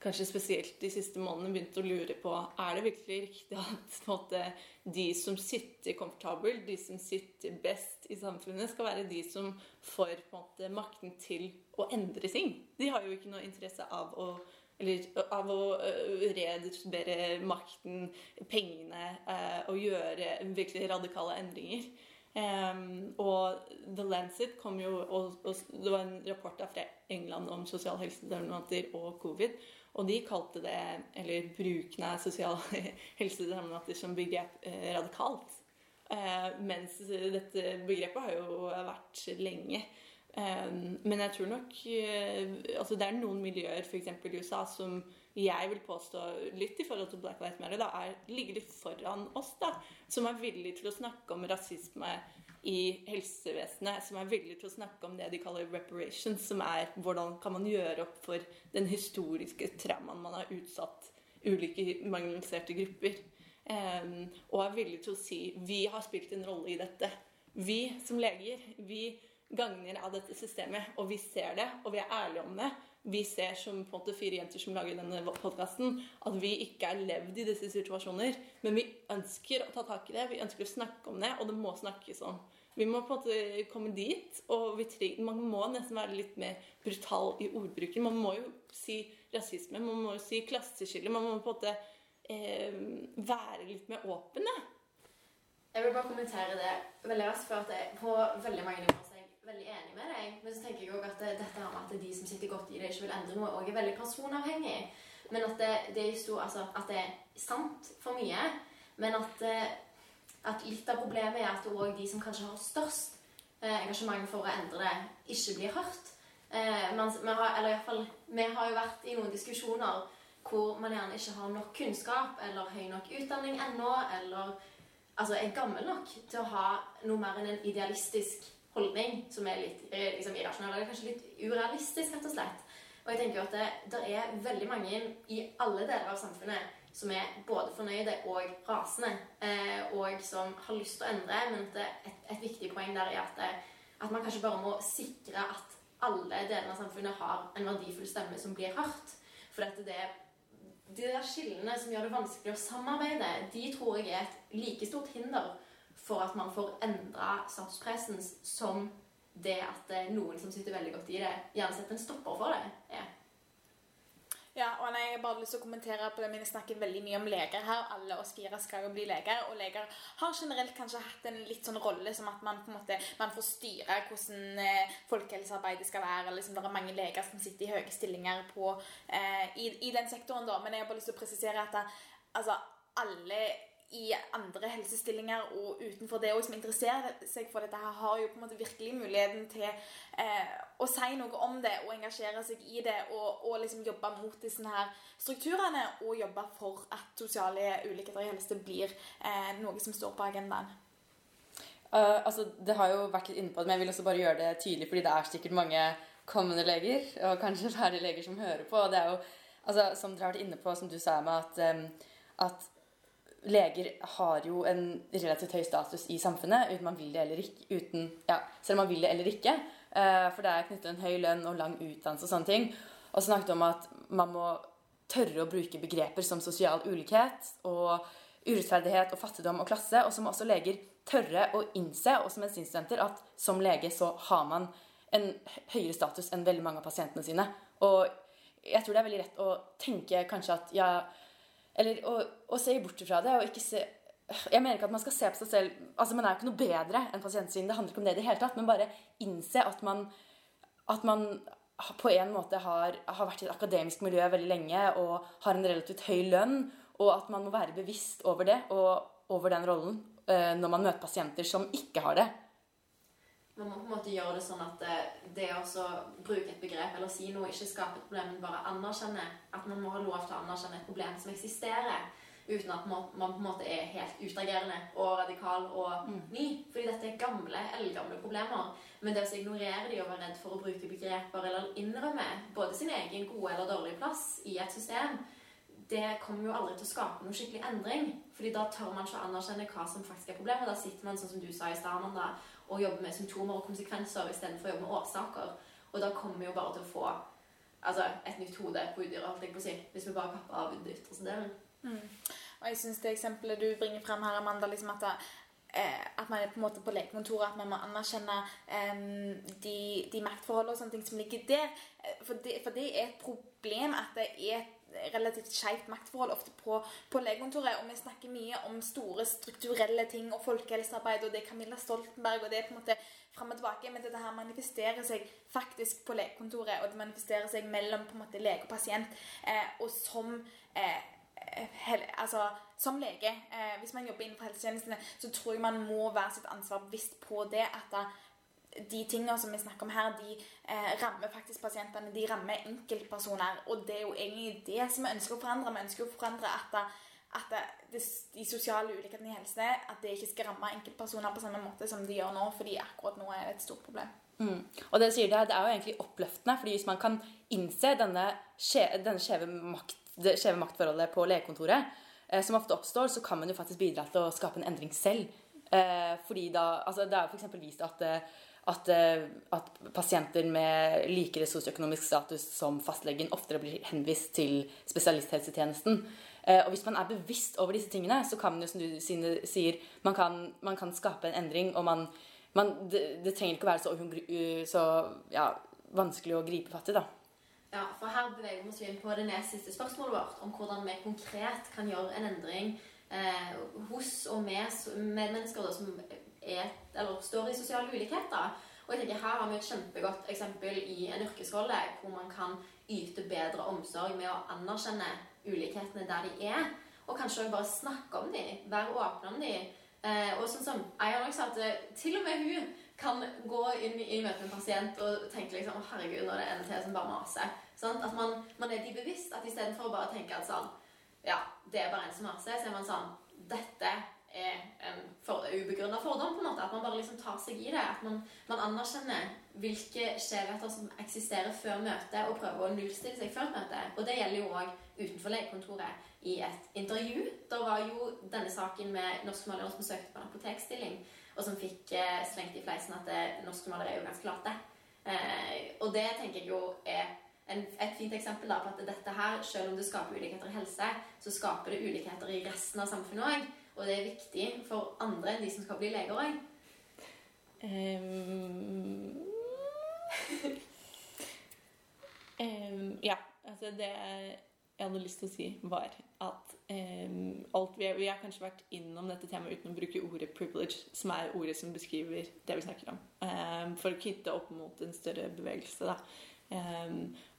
kanskje spesielt de siste månedene begynt å lure på er det virkelig riktig at måte, de som sitter komfortabelt, de som sitter best i samfunnet, skal være de som får måte makten til å endre ting. De har jo ikke noe interesse av å eller av å redistribuere makten, pengene, og gjøre virkelig radikale endringer. Em, og The Lancet kom jo og, Det var en rapport fra England om sosial helsedeterminater og covid. Og de kalte det, eller bruken av sosial helsedeterminater som begrep eh, radikalt. Eh, mens dette begrepet har jo vært lenge. Eh, men jeg tror nok altså Det er noen miljøer, f.eks. i USA, som jeg vil påstå, litt i forhold til Black Lives Matter, da, er, ligger litt foran oss. da, Som er villige til å snakke om rasisme i helsevesenet, som er villig til å snakke om det de kaller reparations, som er hvordan kan man gjøre opp for den historiske traumaen man har utsatt ulike marginaliserte grupper. Um, og er villig til å si vi har spilt en rolle i dette. Vi som leger, vi gagner av dette systemet, og vi ser det, og vi er ærlige om det. Vi ser som på en måte fire jenter som lager denne podkasten, at vi ikke er levd i disse situasjoner. Men vi ønsker å ta tak i det, vi ønsker å snakke om det, og det må snakkes om. Vi må på en måte komme dit, og man må nesten være litt mer brutal i ordbruken. Man må jo si rasisme, man må jo si klasseskille. Man må på en måte eh, være litt mer åpen. Jeg vil bare kommentere det veldig raskt, for at på veldig mange nivåer er veldig enig med deg. Men så tenker jeg også at dette her med at de som sitter godt i det, ikke vil endre noe, også er veldig personavhengig. Men at det, det, er, stor, altså, at det er sant for mye. Men at, eh, at litt av problemet er at òg de som kanskje har størst eh, engasjement for å endre det, ikke blir hørt. Eh, men, vi, har, eller i fall, vi har jo vært i noen diskusjoner hvor man gjerne ikke har nok kunnskap eller høy nok utdanning ennå, eller altså, er gammel nok til å ha noe mer enn en idealistisk holdning som er litt liksom, irrasjonell, eller kanskje litt urealistisk, rett og slett. Og jeg tenker jo at det, det, er veldig mange i alle deler av samfunnet som er både fornøyde og rasende, eh, og som har lyst til å endre, men at et, et, viktig poeng der er at, det, at man kanskje bare må sikre at alle delene av samfunnet har en verdifull stemme som blir hørt. For dette det de der skillene som gjør det vanskelig å samarbeide, de tror jeg er et like stort hinder for at man får endra statuspressen som det at noen som sitter veldig godt i det, gjerne setter en stopper for det, er. Ja, og Jeg har bare lyst til å kommentere på det, men jeg snakker veldig mye om leger her. Alle oss fire skal jo bli leger. Og leger har generelt kanskje hatt en litt sånn rolle som at man på en måte, man får styre hvordan eh, folkehelsearbeidet skal være. Liksom, det er mange leger som sitter i høye stillinger på, eh, i, i, den sektoren. da, Men jeg har bare lyst til å presisere at altså, alle i andre helsestillinger og utenfor det og som interesserer seg for dette, her har jo på en måte virkelig muligheten til eh, å si noe om det og engasjere seg i det og, og liksom jobbe mot disse her strukturene og jobbe for at sosiale ulikheter i helse blir eh, noe som står på agendaen. Uh, altså, det har jo vært litt inne på det, men jeg vil også bare gjøre det tydelig, fordi det er sikkert mange kommende leger og kanskje ferdige leger som hører på. og det er jo, altså, Som dere har vært inne på, som du sa, med at, um, at leger har jo en relativt høy status i samfunnet, uten man vil det eller ikke. Uten, ja, selv om man vil det eller ikke. Uh, for det er knyttet en høy lønn og lang utdannelse og sånne ting. Og snakket om at man må tørre å bruke begreper som sosial ulikhet og urettferdighet og fattigdom og klasse. Og så må også leger tørre å innse, også medisinstudenter, at som lege så har man en høyere status enn veldig mange av pasientene sine. Og jeg tror det er veldig rett å tenke kanskje at ja, eller å, å se bort fra det og ikke se jeg mener ikke at man skal se på seg selv altså Man er jo ikke noe bedre enn pasientsyn. Det handler ikke om det i det hele tatt. Men bare innse at man, at man på en måte har, har, vært i et akademisk miljø veldig lenge og har en relativt høy lønn, og at man må være bevisst over det og over den rollen uh, når man møter pasienter som ikke har det. Man må på en måte gjøre det sånn at det, det å bruke et begrep eller si noe ikke skaper et problem, men bare anerkjenne at man må ha lov til å anerkjenne et problem som eksisterer, uten at man, man på en måte er helt utagerende og radikal og mm. ny. Fordi dette er gamle, eldgamle problemer. Men det å ignorere de og være redd for å bruke begreper eller innrømme både sin egen gode eller dårlige plass i et system, det kommer jo aldri til å skape noe skikkelig endring. Fordi da tør man ikke å anerkjenne hva som faktisk er problemet. Da sitter man sånn som du sa i stad, og jobber med symptomer og konsekvenser istedenfor å jobbe med årsaker. Og da kommer vi jo bare til å få altså, et nytt hode på utdyret, si, hvis vi bare kapper av den ytterste delen. Mm. Og jeg syns det eksempelet du bringer frem her, Amanda, liksom at, eh, at man er på en måte på legekontoret, at man må anerkjenne eh, de, de maktforholdene og sånne ting som ligger der. Eh, for det, for det er et problem at det er et relativt skeivt maktforhold ofte på, på legekontoret. Og vi snakker mye om store strukturelle ting og folkehelsearbeid, og det er Camilla Stoltenberg, og det er på en måte fram og tilbake. Men dette her manifesterer seg faktisk på legekontoret, og det manifesterer seg mellom på en måte lege og pasient. Eh, og som eh, Hel, altså, som lege, eh, hvis man jobber innenfor helsetjenestene, så tror jeg man må være sitt ansvar bevisst på det. At de tingene som vi snakker om her, de eh, rammer faktisk pasientene. De rammer enkeltpersoner. Og det er jo egentlig det som vi ønsker å forandre. Vi ønsker å forandre at, at det, de sosiale ulikhetene i helse at det ikke skal ramme enkeltpersoner på samme måte som de gjør nå, fordi akkurat nå er det et stort problem. Mm. Og det sier det, det er jo egentlig oppløftende, fordi hvis man kan innse denne, denne skjeve, makt, det skjeve maktforholdet på legekontoret, eh, som ofte oppstår, så kan man jo faktisk bidra til å skape en endring selv. Eh, fordi da, altså Det er jo f.eks. vist at eh, at, eh, at, pasienter med likere sosioøkonomisk status som fastlegen oftere blir henvist til spesialisthelsetjenesten. Eh, og hvis man er bevisst over disse tingene, så kan man jo, som du sier, man kan, man kan skape en endring. Og man, man det, det, trenger ikke å være så, så ja, vanskelig å gripe fatt i, da. Ja, for her beveger vi oss inn på det nest siste spørsmålet vårt, om hvordan vi konkret kan gjøre en endring eh, hos og med medmennesker da, som er, står i sosiale ulikheter. Og jeg tenker Her har vi et kjempegodt eksempel i en yrkesrolle hvor man kan yte bedre omsorg med å anerkjenne ulikhetene der de er, og kanskje også bare snakke om dem, være åpne om dem. Eh, og sånn som har nok sagt, til og med hun kan gå inn i møte med en pasient og tenke liksom, å herregud, nå er det en til som bare maser. Sånn? At man, man, er de bevisst at istedenfor å bare tenke at sånn Ja, det er bare en som maser, så er man sånn Dette er en for, ubegrunna fordom, på en måte. At man bare liksom tar seg i det. At man, man anerkjenner hvilke skjevheter som eksisterer før møtet, og prøver å nullstille seg før møtet. Og det gjelder jo òg utenfor legekontoret. I et intervju Da var jo denne saken med norske malere som søkte på en apotekstilling, og som fikk eh, slengt i fleisen at norske malere er jo ganske late. Eh, og det tenker jeg jo er en, et fint eksempel da, på at dette her, selv om det skaper ulikheter i helse, så skaper det ulikheter i resten av samfunnet òg. Og det er viktig for andre enn de som skal bli leger òg. Um, um, ja. Altså det jeg hadde lyst til å si, var at um, alt vi, vi, har kanskje vært innom dette temaet uten å bruke ordet 'privilege', som er ordet som beskriver det vi snakker om, for å knytte opp mot en større bevegelse. da.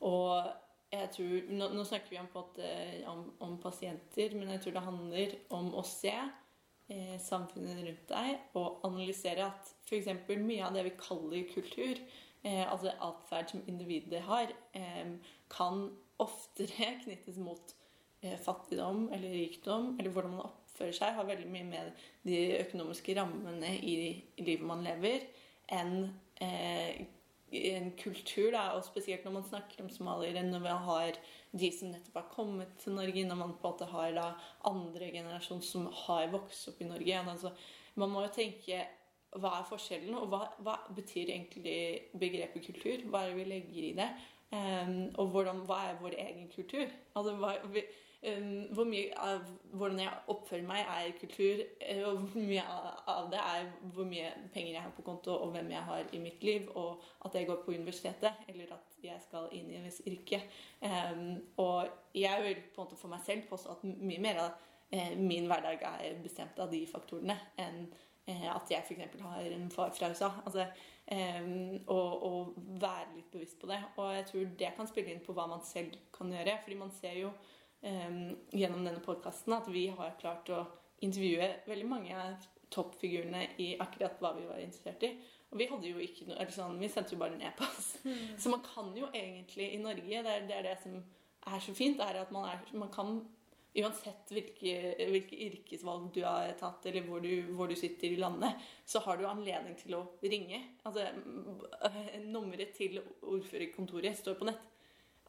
og jeg tror, nå, nå, snakker vi om, måte, om, om, pasienter, men jeg tror det handler om å se eh, samfunnet rundt deg og analysere at f.eks. mye av det vi kaller kultur, eh, altså atferd som individet har, eh, kan oftere knyttes mot eh, fattigdom eller rikdom, eller hvordan man oppfører seg, har veldig mye med de økonomiske rammene i livet man lever, enn eh, en kultur, da, og spesielt når man snakker om somaliere, når vi har de som nettopp har kommet til Norge, når man på en måte har da andre generasjon som har vokst opp i Norge. Altså, man må jo tenke hva er forskjellen, og hva, hva, betyr egentlig begrepet kultur? Hva er det vi legger i det? Um, og hvordan, hva er vår egen kultur? Altså, hva, vi, hvor mye av hvordan jeg oppfører meg, er kultur. Eh, og hvor mye av det er hvor mye penger jeg har på konto, og hvem jeg har i mitt liv. Og at jeg går på universitetet, eller at jeg skal inn i en viss yrke. Og jeg vil på en måte for meg selv påstå at mye mer av eh, min hverdag er bestemt av de faktorene enn eh, at jeg f.eks. har en far fra USA. Altså, um, og, og, være litt bevisst på det. Og jeg tror det kan spille inn på hva man selv kan gjøre. fordi man ser jo gjennom denne podkasten at vi har klart å intervjue veldig mange av toppfigurene i akkurat hva vi var interessert i. Og vi hadde jo ikke noe, eller sånn, vi sendte jo bare en e-post. Mm. Så man kan jo egentlig i Norge Det er det, er det som er så fint, er at man, er, man kan Uansett hvilke, hvilke, yrkesvalg du har tatt, eller hvor du, hvor du, sitter i landet, så har du anledning til å ringe. Altså, Nummeret til ordførerkontoret står på nett.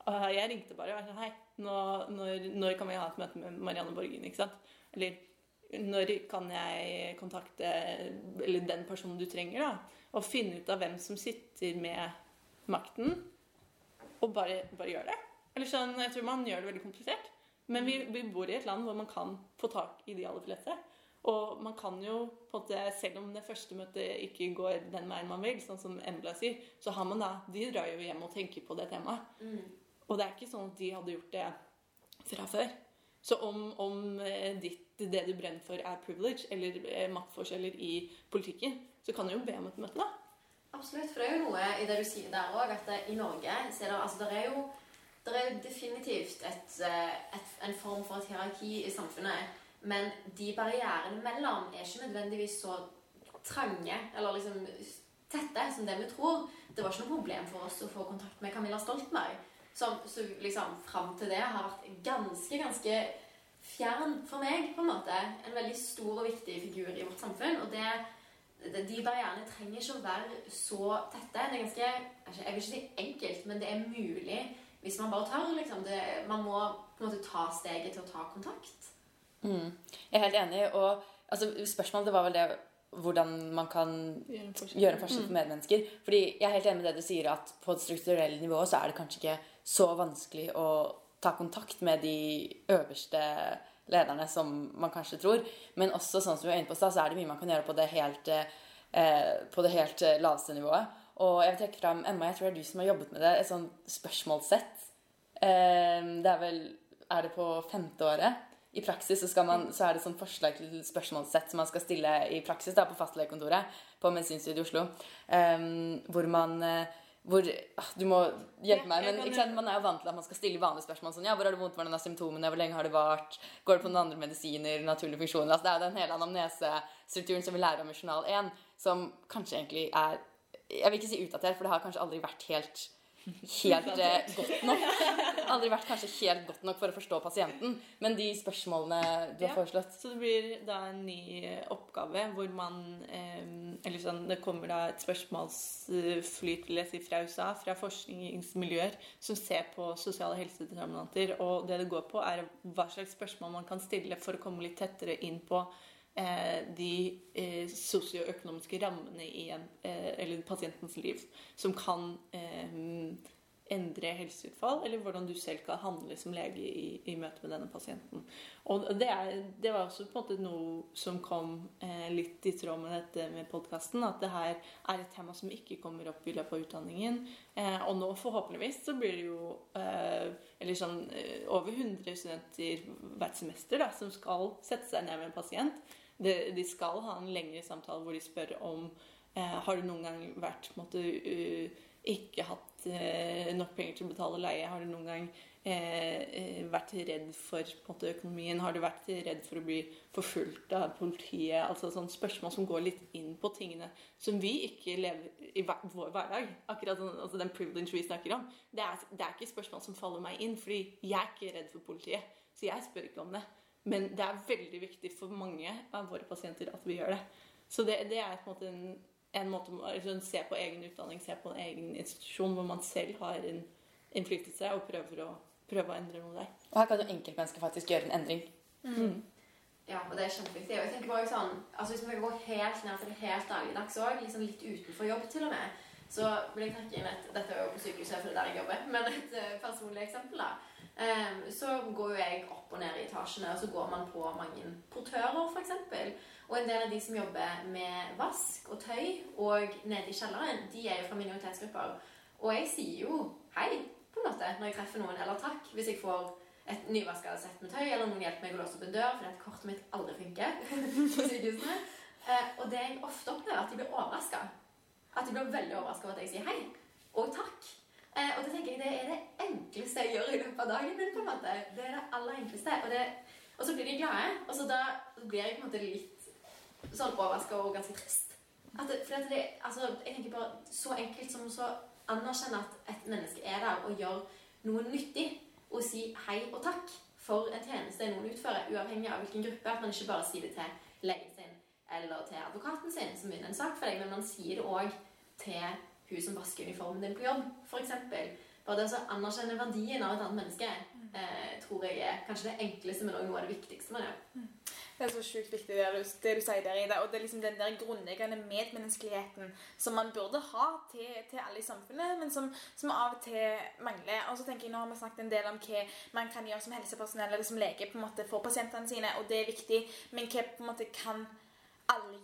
Jeg ringte bare og var sånn Hei, nå, når, når, kan vi ha et møte med Marianne Borgen? ikke sant? Eller når kan jeg kontakte eller den personen du trenger? da? Og finne ut av hvem som sitter med makten, og bare, bare gjør det. Eller sånn, Jeg tror man gjør det veldig komplisert. Men vi, vi, bor i et land hvor man kan få tak i de aller fleste. Og man kan jo, på en måte, selv om det første møtet ikke går den veien man vil, sånn som Embla sier, så har man da De drar jo hjem og tenker på det temaet. Mm. Og det er ikke sånn at de hadde gjort det fra før. Så om, om eh, ditt, det du brenner for, er privilege eller eh, maktforskjeller i politikken, så kan du jo be om et møte, da. Absolutt. For det er jo noe i det du sier der òg, at i Norge så er det, altså, det er jo det er definitivt et, eh, et, en form for et hierarki i samfunnet. Men de barrierene mellom er ikke nødvendigvis så trange eller liksom tette som det vi tror. Det var ikke noe problem for oss å få kontakt med Camilla Stoltenberg som, som liksom fram til det har vært ganske, ganske fjern for meg, på en måte. En veldig stor og viktig figur i vårt samfunn. Og det, det, de barrierene trenger ikke å være så tette. Det er ganske Jeg vil ikke si enkelt, men det er mulig hvis man bare tør. Liksom. Det, man må på en måte ta steget til å ta kontakt. Mm. Jeg er helt enig. Og altså, spørsmålet det var vel det hvordan man kan gjøre en forskjell for mm. medmennesker. Fordi jeg er helt enig med det du sier, at på et strukturelt nivå så er det kanskje ikke så vanskelig å ta kontakt med de øverste lederne som man kanskje tror. Men også sånn som vi var inne på så er det mye man kan gjøre på det helt, eh, på det helt eh, laveste nivået. Og jeg vil trekke fram Emma, jeg tror det er du som har jobbet med det, et sånn spørsmålssett. Eh, det er vel Er det på femte året? i praksis så, skal man, så er det sånn forslag til spørsmålssett som man skal stille i praksis da, på fastlegekontoret på Medisinstudiet i Oslo. Eh, hvor man uh, hvor, ah, Du må hjelpe meg, men ikke sant, man er jo vant til at man skal stille vanlige spørsmål. sånn, ja, Hvor har det vondt? Hvordan er symptomene? Hvor lenge har det vart? Går det på noen andre medisiner? Naturlige funksjoner? altså Det er jo den hele anamnesestrukturen som vi lærer om i journal 1, som kanskje egentlig er Jeg vil ikke si utdatert, for det har kanskje aldri vært helt helt eh, godt nok. Aldri vært kanskje helt godt nok for å forstå pasienten. Men de spørsmålene du har foreslått Så det blir da en ny oppgave hvor man eh, Eller sånn, det kommer da et spørsmålsflyt vil jeg si, fra USA, fra forskningsmiljøer, som ser på sosiale helsedeterminanter. Og det det går på, er hva slags spørsmål man kan stille for å komme litt tettere inn på de eh, sosioøkonomiske rammene i en, eh, eller pasientens liv som kan endre helseutfall, eller hvordan du selv kan handle som lege i, i møte med denne pasienten. Og det, er, det, var også på en måte noe som kom eh, litt i tråd med dette med podkasten. At det her er et tema som ikke kommer opp i løpet av utdanningen. Eh, og nå forhåpentligvis så blir det jo eh, eller sånn over 100 studenter hvert semester da, som skal sette seg ned med en pasient de, de, skal ha en lengre samtale hvor de spør om eh, Har du noen gang vært måtte, uh, ikke hatt uh, nok penger til å betale leie? Har du noen gang uh, vært redd for måte, økonomien? Har du vært redd for å bli forfulgt av politiet? Altså sånne spørsmål som går litt inn på tingene som vi ikke lever i vår hverdag. Akkurat sånn, altså Den privilege vi snakker om. Det er, det er ikke spørsmål som faller meg inn, fordi jeg er ikke redd for politiet. Så jeg spør ikke om det. Men det er veldig viktig for mange av våre pasienter at vi gjør det. Så det, det er på en måte en, en måte å liksom, se på egen utdanning, se på en egen institusjon hvor man selv har en innflytelse og prøver å, prøver å endre noe der. Og her kan jo enkeltmennesket faktisk gjøre en endring. Mm. Ja, og det er kjempeviktig. Og jeg tenker bare sånn, altså Hvis vi går helt ned til det helt dagligdags òg, liksom litt utenfor jobb til og med, så vil jeg trekke inn et Dette er jo på sykehuset, for det er der jeg jobber, men et uh, personlig eksempel. da Ehm, så går jo jeg opp og ned i etasjene, og så går man på mange portører, f.eks. Og en del av de som jobber med vask og tøy og nede i kjelleren, de er jo fra minoritetsgrupper. Og jeg sier jo hei på en måte når jeg treffer noen, eller takk hvis jeg får et nyvaska sett med tøy, eller noen hjelper meg å låse opp en dør fordi at kortet mitt aldri funker på sykehusene. Eh, og det jeg ofte opplever, at de blir overraska. At de blir veldig overraska over at jeg sier hei og takk. Eh, og det tenker jeg det er det enkleste jeg gjør i løpet av dagen min. på en måte. Det er det aller enkleste. Og, det, og så blir de glade. Og så da blir jeg på en måte litt sånn overraska og ganske trist. At det, for det, altså, jeg tenker bare så enkelt som å anerkjenne at et menneske er der og gjør noe nyttig. Og si hei og takk for en tjeneste noen utfører, uavhengig av hvilken gruppe. At man ikke bare sier det til legen sin eller til advokaten sin, som vinner en sak for deg, men man sier det òg til hun som vasker uniformen din på jobb, f.eks. Bare det å anerkjenne verdien av et annet menneske eh, tror jeg er kanskje det enkleste, men også noe av det viktigste man gjør. Mm. Det er så sjukt viktig det du, det du sier der, Ida. Og det er liksom den der grunnleggende medmenneskeligheten som man burde ha til, til alle i samfunnet, men som, som, av og til mangler. Og så tenker jeg, Nå har vi snakket en del om hva man kan gjøre som helsepersonell eller som lege på en måte for pasientene sine, og det er viktig, men hva på en måte kan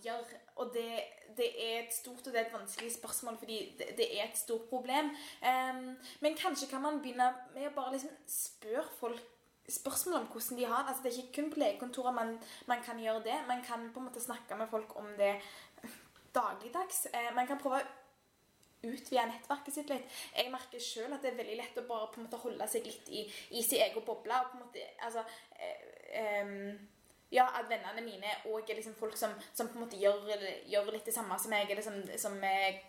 gjøre? Og det det er et stort og det er et vanskelig spørsmål, fordi det, det er et stort problem. Um, men kanskje kan man begynne med å bare liksom spørre folk spørsmål om hvordan de har det. Altså, det er ikke kun på legekontorer man, man, kan gjøre det. Man kan på en måte snakke med folk om det dagligdags. Uh, man kan prøve å utvide nettverket sitt litt. Jeg merker sjøl at det er veldig lett å bare på en måte holde seg litt i, i sin egen boble. og på en måte, altså, uh, um, ja, at vennene mine òg er liksom folk som, som, på en måte gjør, gjør, litt det samme som meg, eller som, som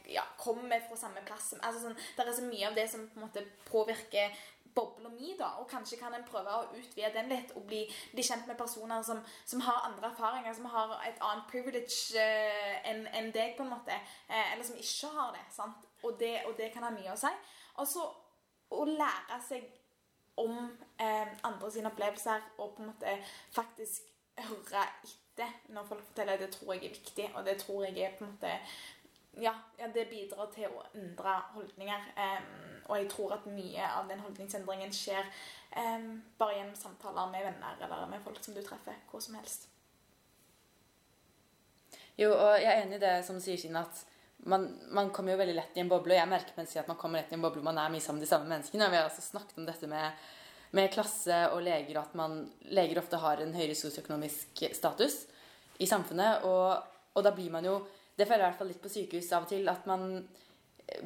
ja, kommer fra samme plass. Altså, sånn, det er så mye av det som på en måte påvirker bobla mi, da. Og kanskje kan en prøve å utvide den litt og bli, bli kjent med personer som, som, har andre erfaringer, som har et annet privilege uh, enn en deg, på en måte. Uh, eller som ikke har det. sant? Og det, og det kan ha mye å si. Og så å lære seg om eh, andre sine opplevelser og på en måte faktisk høre etter når folk forteller. Det tror jeg er viktig, og det tror jeg er på en måte ja, ja, det bidrar til å endre holdninger. Um, og jeg tror at mye av den holdningsendringen skjer um, bare gjennom samtaler med venner eller med folk som du treffer hvor som helst. Jo, og jeg er enig i det som sier Kina, at man, man, kommer jo veldig lett i en boble. Og jeg merker jeg at man kommer lett i en boble man er mye sammen med de samme menneskene. Og vi har også snakket om dette med med klasse og leger at man, leger ofte har en høyere sosioøkonomisk status i samfunnet. Og, og, da blir man jo Det føler jeg i hvert fall litt på sykehus av og til. At man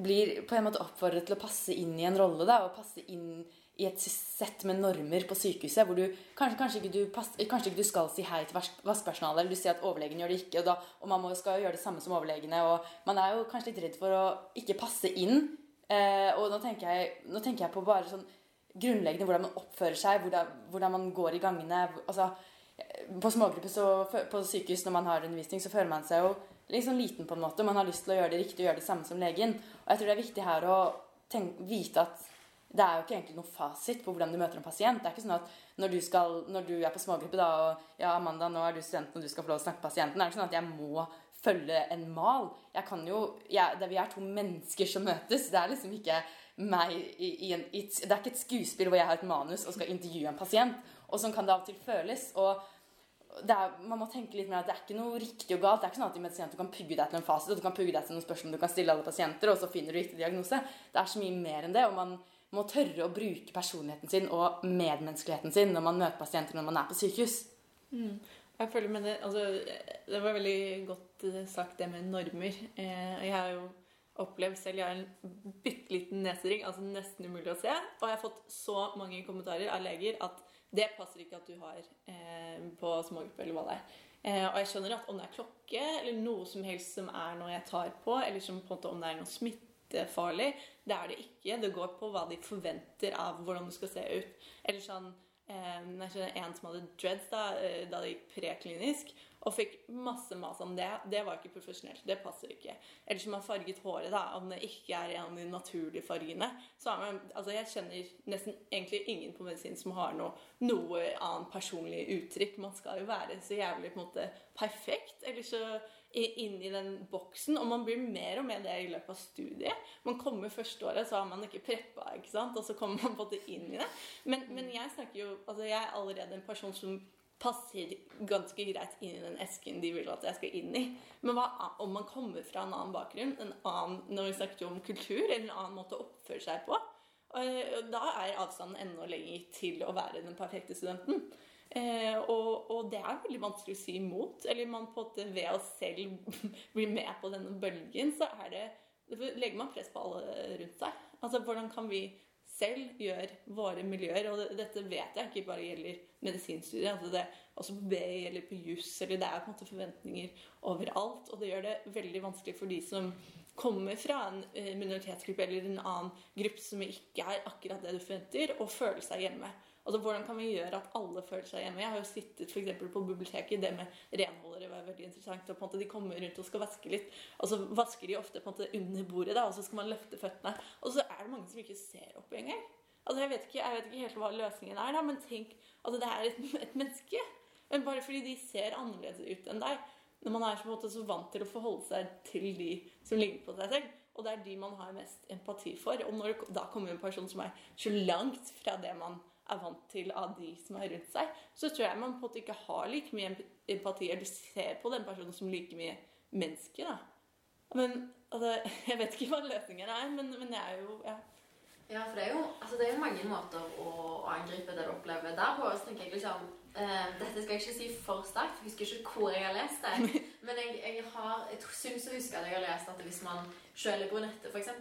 blir på en måte oppfordret til å passe inn i en rolle. da, Og passe inn i et sett med normer på sykehuset hvor du kanskje, kanskje, ikke, du pass, kanskje ikke du skal si hei til vaskepersonalet, eller du sier at overlegen gjør det ikke, og, da, og man må, skal gjøre det samme som overlegene. og Man er jo kanskje litt redd for å ikke passe inn. Eh, og nå tenker, jeg, nå tenker, jeg, på bare sånn grunnleggende hvordan man oppfører seg, hvordan, hvordan man går i gangene. altså På smågrupper på sykehus når man har undervisning, så føler man seg jo liksom liten på en måte. Man har lyst til å gjøre det riktig og gjøre det samme som legen. Og jeg tror det er viktig her å tenke, vite at det er jo ikke egentlig noe fasit på hvordan du møter en pasient. Det er ikke sånn at når du, skal, når du er på smågruppe da, og ja, Amanda, nå er du studenten og du skal få lov å snakke med pasienten, det er ikke sånn at jeg må følge en mal. Jeg kan jo, jeg, det, Vi er to mennesker som møtes. Det er liksom ikke meg i, i en, i, Det er ikke et skuespill hvor jeg har et manus og skal intervjue en pasient. Og sånn kan det av og til føles. og er, man må tenke litt mer at det er ikke noe riktig og galt. Det er ikke sånn at i medisin du kan pugge deg til en fasit og du kan pugge deg til noen spørsmål du kan stille alle pasienter, og så finner du riktig diagnose. Det er så mye mer enn det. og man må tørre å bruke personligheten sin og medmenneskeligheten sin når man møter pasienter når man er på sykehus. Mm. Jeg føler med Det altså, det var veldig godt eh, sagt, det med normer. Eh, jeg har jo opplevd selv Jeg har en bitte liten nesering, altså nesten umulig å se. Og jeg har fått så mange kommentarer av leger at det passer ikke at du har eh, på smågruppe, eller hva det er. Eh, og jeg skjønner at om det er klokke, eller noe som helst som er noe jeg tar på, eller som på en måte om det er noe smittefarlig. Det er det ikke. Det går på hva de forventer av hvordan du skal se ut. Eller sånn eh, Jeg skjønner en som hadde dreads da, eh, da det gikk preklinisk, og fikk masse mas om det. Det var ikke profesjonelt. Det passer ikke. Eller som har farget håret, da, om det ikke er en av de naturlige fargene. Så man, altså Jeg kjenner nesten egentlig ingen på medisin som har noe, noe annet personlig uttrykk. Man skal jo være så jævlig på en måte perfekt. Eller så inn i den boksen. Og man blir mer og mer det i løpet av studiet. Man kommer første året, så har man ikke preppa, ikke sant? og så kommer man på det inn i det. Men, men jeg snakker jo Altså, jeg er allerede en person som passer ganske greit inn i den esken de vil at jeg skal inn i. Men hva om man kommer fra en annen bakgrunn, en annen, når vi snakker om kultur, eller en annen måte å oppføre seg på? Og da er avstanden enda lenger til å være den perfekte studenten. Eh, og, og, det er veldig vanskelig å si imot. Eller man på en måte ved å selv bli med på denne bølgen, så er det legger man press på alle rundt seg. Altså Hvordan kan vi selv gjør våre miljøer Og dette vet jeg ikke bare gjelder medisinstudiet. Altså det også på BI eller på juss. eller Det er på en måte forventninger overalt. Og det gjør det veldig vanskelig for de som kommer fra en eh, minoritetsgruppe eller en annen gruppe som ikke er akkurat det du forventer, å føle seg hjemme. Altså, Hvordan kan vi gjøre at alle føler seg hjemme? Jeg har jo sittet for på biblioteket. Det med renholdere var veldig interessant. og på en måte De kommer rundt og skal vaske litt. Og så vasker de ofte på en måte under bordet, da, og så skal man løfte føttene. Og så er det mange som ikke ser opp engang. Altså, jeg vet, ikke, jeg vet ikke helt hva løsningen er, da, men tenk altså, Det er et, et menneske. Men bare fordi de ser annerledes ut enn deg. Når man er måte så vant til å forholde seg til de som ligner på seg selv. Og det er de man har mest empati for. Og når da kommer en person som er så langt fra det man er vant til av de som er rundt seg, så tror jeg man på en måte ikke har like mye empati, eller ser på den personen som like mye menneske. da. Men altså, Jeg vet ikke hva løsningen er, men, men jeg er jo ja. ja, for det er, jo, altså, det er jo mange måter å, angripe det du opplever der på. Så tenker jeg liksom uh, Dette skal jeg ikke si for sterkt, for jeg husker ikke hvor jeg har lest det. Men jeg, jeg, har, jeg syns å huske at jeg har lest at hvis man sjøl er brunette, f.eks.,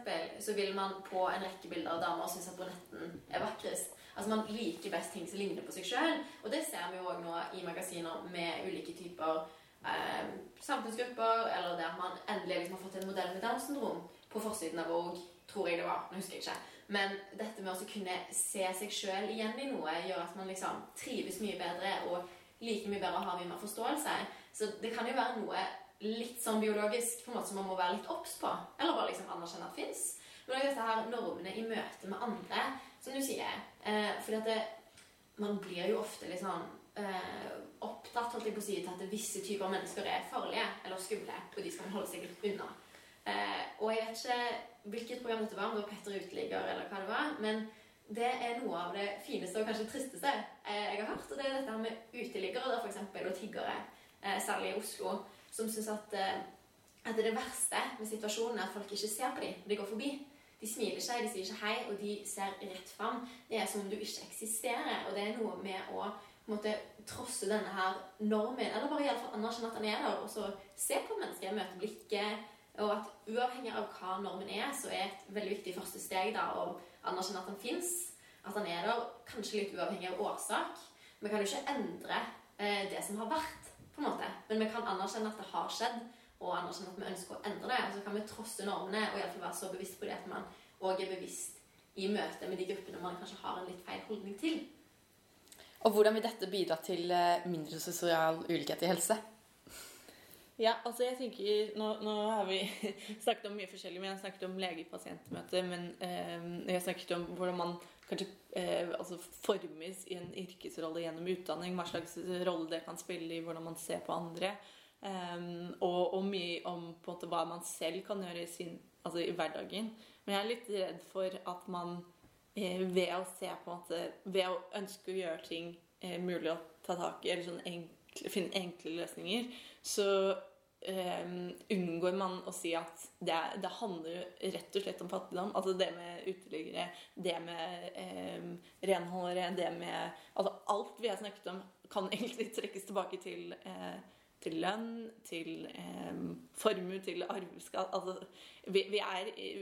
så vil man på en rekke bilder av damer synes at brunetten er vakrest. Altså Man liker best ting som ligner på seg sjøl. Og det ser vi jo òg nå i magasiner med ulike typer eh, samfunnsgrupper, eller der man endelig liksom har fått en modell med Downs syndrom på forsiden av Vogue, tror jeg det var. Nå husker jeg ikke. Men dette med å kunne se seg sjøl igjen i noe gjør at man liksom trives mye bedre og liker mye bedre har mye mer forståelse. Så det kan jo være noe litt sånn biologisk på en måte som man må være litt obs på. Eller bare liksom anerkjenne at fins. Men også dette her normene i møte med andre som du sier. Eh, fordi at det, man blir jo ofte litt sånn eh, opptatt holdt jeg på å si, til at visse typer mennesker er farlige eller skumle, og de skal holde seg litt unna. Eh, og jeg vet ikke hvilket program dette var, om det var Petter Uteligger eller hva det var. men det er noe av det fineste og kanskje tristeste eh, jeg har hørt. Og det er dette med uteliggere for eksempel, og tiggere, eh, særlig i Oslo, som syns at, eh, at det verste med situasjonen er at folk ikke ser på dem når de går forbi. De smiler seg, de sier ikke hei, og de ser rett fram. Det er som om du ikke eksisterer. Og det er noe med å måte, trosse denne her normen, eller bare iallfall anerkjenne at han er der, og så se på mennesket, møte blikket. Og at uavhengig av hva normen er, så er et veldig viktig første steg da, å anerkjenne at den fins. At han er der, kanskje litt uavhengig av årsak. Vi kan jo ikke endre eh, det som har vært, på en måte. Men vi kan anerkjenne at det har skjedd, og anerkjenne at vi ønsker å endre det. Og så kan vi trosse normene og iallfall være så bevisst på det at man òg er bevisst i møte med de gruppene man kanskje har en litt feil holdning til. Og hvordan vil dette bidra til eh, mindre sosial ulikhet i helse? Ja, altså jeg tenker Nå, nå har vi snakket om mye forskjellig. men Jeg har snakket om lege-pasient-møte. Men eh, jeg har snakket om hvordan man kanskje eh, altså formes i en yrkesrolle gjennom utdanning. Hva slags rolle det kan spille i hvordan man ser på andre. Eh, og, og, mye om på en måte hva man selv kan gjøre i, sin, altså i hverdagen. Men jeg er litt redd for at man eh, ved å se på en måte Ved å ønske å gjøre ting eh, mulig å ta tak i, eller sånn enkle, finne enkle løsninger, så Um, unngår man å si at det, det, handler rett og slett om fattigdom. Altså det med uteliggere, det med um, renholdere, det med Altså alt vi har snakket om, kan egentlig trekkes tilbake til, uh, til lønn, til eh, formue, til arveskatt Altså vi, vi,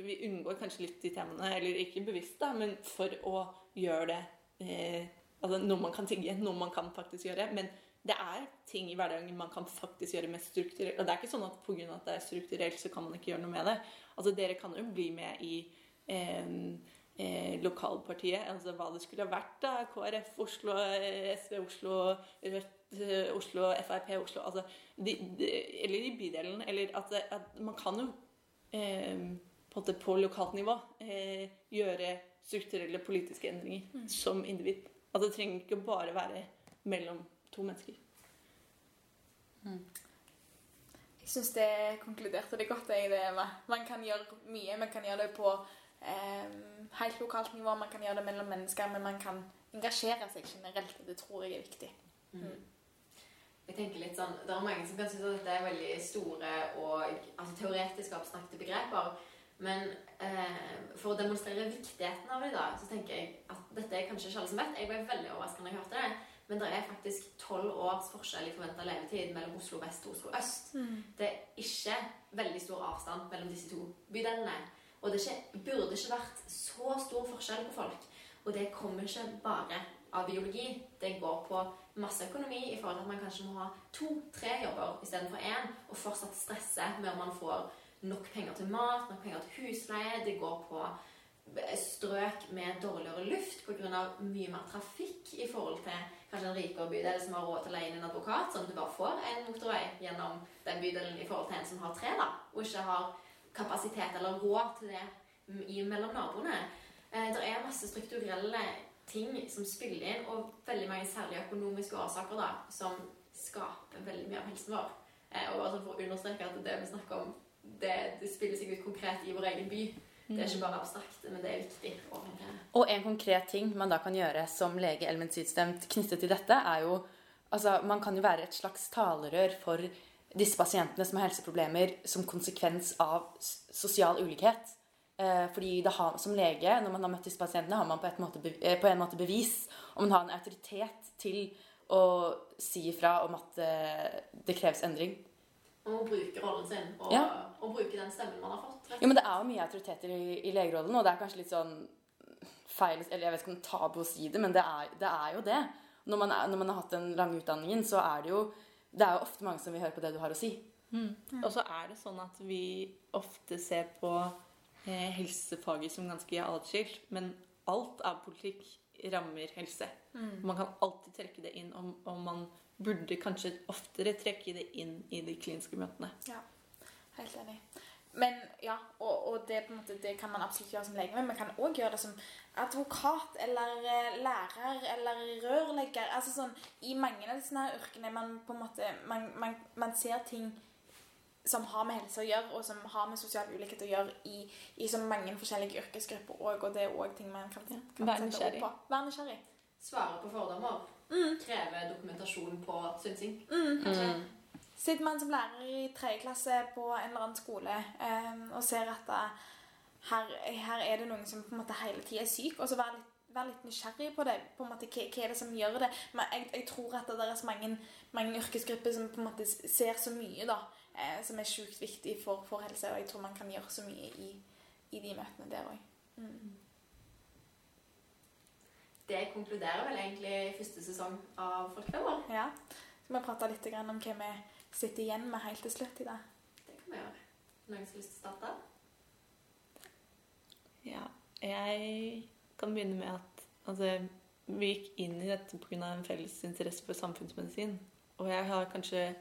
vi, unngår kanskje litt de temaene, eller ikke bevisst, da, men for å gjøre det eh, Altså noe man kan tigge, noe man kan faktisk gjøre. men det er ting i hverdagen man kan faktisk gjøre mer strukturelt. Og det er ikke sånn at pga. at det er strukturelt, så kan man ikke gjøre noe med det. Altså Dere kan jo bli med i eh, eh, lokalpartiet, altså hva det skulle ha vært. da, KrF Oslo, eh, SV Oslo, Rødt Oslo, Frp Oslo altså, de, de, Eller i bydelen. Eller at, at man kan jo eh, på, på, lokalt nivå eh, gjøre strukturelle politiske endringer mm. som individ. At Det trenger ikke bare være mellom to mennesker. Mm. Jeg syns det konkluderte det godt. Jeg, det man kan gjøre mye. Man kan gjøre det på eh, helt lokalt nivå, man kan gjøre det mellom mennesker, men man kan engasjere seg generelt. Det tror jeg er viktig. Mm. Jeg tenker litt sånn, Det er mange som kan synes at dette er veldig store og altså, teoretisk oppsnakkede begreper. Men eh, for å demonstrere viktigheten av det, da, så tenker jeg at dette er kanskje ikke alle som vet. Jeg ble veldig overrasket da jeg hørte det. Men det er faktisk tolv års forskjell i forventa levetid mellom Oslo vest og Oslo øst. Mm. Det er ikke veldig stor avstand mellom disse to bydelene. Og det ikke, burde ikke vært så stor forskjell på folk. Og det kommer ikke bare av biologi. Det går på masse økonomi i forhold til at man kanskje må ha to-tre jobber istedenfor én, og fortsatt stresse med om man får nok penger til mat, nok penger til husleie. Det går på strøk med dårligere luft pga. mye mer trafikk i forhold til kanskje en rikere bydel som har råd til å leie inn en advokat, sånn at du bare får en motorvei gjennom den bydelen i forhold til en som har tre, da, og ikke har kapasitet eller råd til det mellom naboene. Eh, det er masse strukturelle ting som spiller inn, og veldig mange særlig økonomiske årsaker da, som skaper veldig mye av helsen vår. Eh, og sånn for å understreke at det vi snakker om, det, det spiller seg ut konkret i vår egen by. Det er ikke bare abstrakt, men det er viktig. Og en konkret ting man da kan gjøre som lege eller medisinstemt knyttet til dette, er jo altså Man kan jo være et slags talerør for disse pasientene som har helseproblemer som konsekvens av sosial ulikhet. Eh, fordi har, som lege, når man har møtt disse pasientene, har man på, måte, eh, på en måte bevis og man har en autoritet til å si ifra om at eh, det kreves endring. Og bruke rollen sin og, ja. og, bruke den stemmen man har fått. Jo, men Det er jo mye autoriteter i, i legerollen, og det er kanskje litt sånn feil Eller jeg vet ikke om tabu å si det, men det er, det er jo det. Når man, er, når man, har hatt den lange utdanningen, så er det jo Det er jo ofte mange som vil høre på det du har å si. Mm. Ja. Og så er det sånn at vi ofte ser på helsefaget som ganske atskilt, men alt av politikk rammer helse. Mm. Man kan alltid trekke det inn, og, og man burde kanskje oftere trekke det inn i de kliniske møtene. Ja, helt enig. Men ja, og, og det, måte, det, kan man absolutt gjøre som lege, men man kan òg gjøre det som advokat eller eh, lærer eller rørlegger. Altså sånn, I mange av disse yrkene man på en måte man, man, man, ser ting som har med helse å gjøre, og som har med sosial ulikhet å gjøre i, i så mange forskjellige yrkesgrupper òg, og det er òg ting man kan, kan sette ord på. Vær nysgjerrig. Svare på fordommer. Mm. Kreve dokumentasjon på synsing. Mm. Mm. Sitter man som lærer i tredje klasse på en eller annen skole um, og ser at her, her er det noen som på en måte hele tida er syk, og så vær litt, Vær litt nysgjerrig på det. på en måte, Hva, hva er det som gjør det? Men jeg, jeg tror at det er så mange, mange yrkesgrupper som på en måte ser så mye da, eh, som er sjukt viktig for, for helse, og jeg tror man kan gjøre så mye i, i de møtene der òg. Mm. Det konkluderer vel egentlig første sesong av Folkefeber. Ja. Skal vi prate litt om hva vi sitter igjen med helt til slutt i dag? Det kan vi gjøre. Noen som har lyst til å starte? Ja, jeg kan begynne med at altså, vi gikk inn i dette pga. en felles interesse for samfunnsmedisin. Og jeg har kanskje,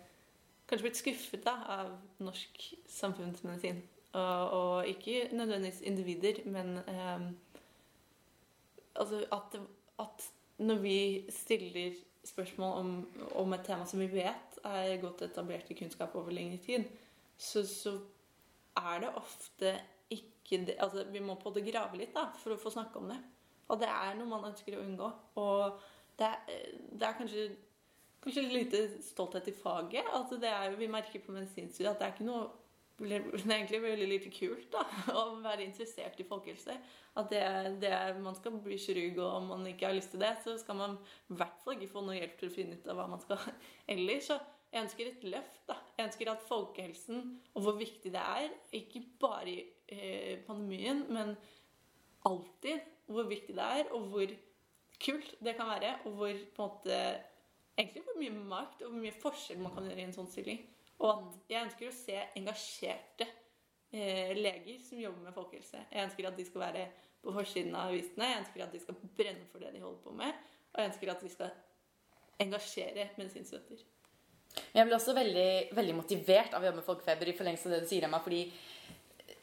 kanskje blitt skuffet da, av norsk samfunnsmedisin. Og, og ikke nødvendigvis individer, men eh, altså at, at, når vi stiller spørsmål om, om, et tema som vi vet er godt etablert i kunnskap over lengre tid, så, så er det ofte ikke det Altså, vi må på det grave litt da, for å få snakke om det. Og det er noe man ønsker å unngå. Og det det er kanskje, kanskje lite stolthet i faget. Altså, det er, vi merker på medisinstudiet at det er ikke noe det er egentlig veldig lite kult da, å være interessert i folkehelse. At det, det man skal bli kirurg, og om man ikke har lyst til det, så skal man i hvert fall ikke få noe hjelp til å finne ut av hva man skal ellers. Så jeg ønsker et løft. da. Jeg ønsker at folkehelsen og hvor viktig det er, ikke bare i eh, pandemien, men alltid hvor viktig det er, og hvor kult det kan være, og hvor på en måte egentlig hvor mye makt og hvor mye forskjell man kan gjøre i en sånn stilling. Og at jeg ønsker å se engasjerte eh, leger som jobber med folkehelse. Jeg ønsker at de skal være på forsiden av avisene. Jeg ønsker at de skal brenne for det de holder på med. Og jeg ønsker at de skal engasjere medisinstudenter. Jeg blir også veldig, veldig, motivert av å jobbe med folkefeber i forlengelse av det du sier, Emma. fordi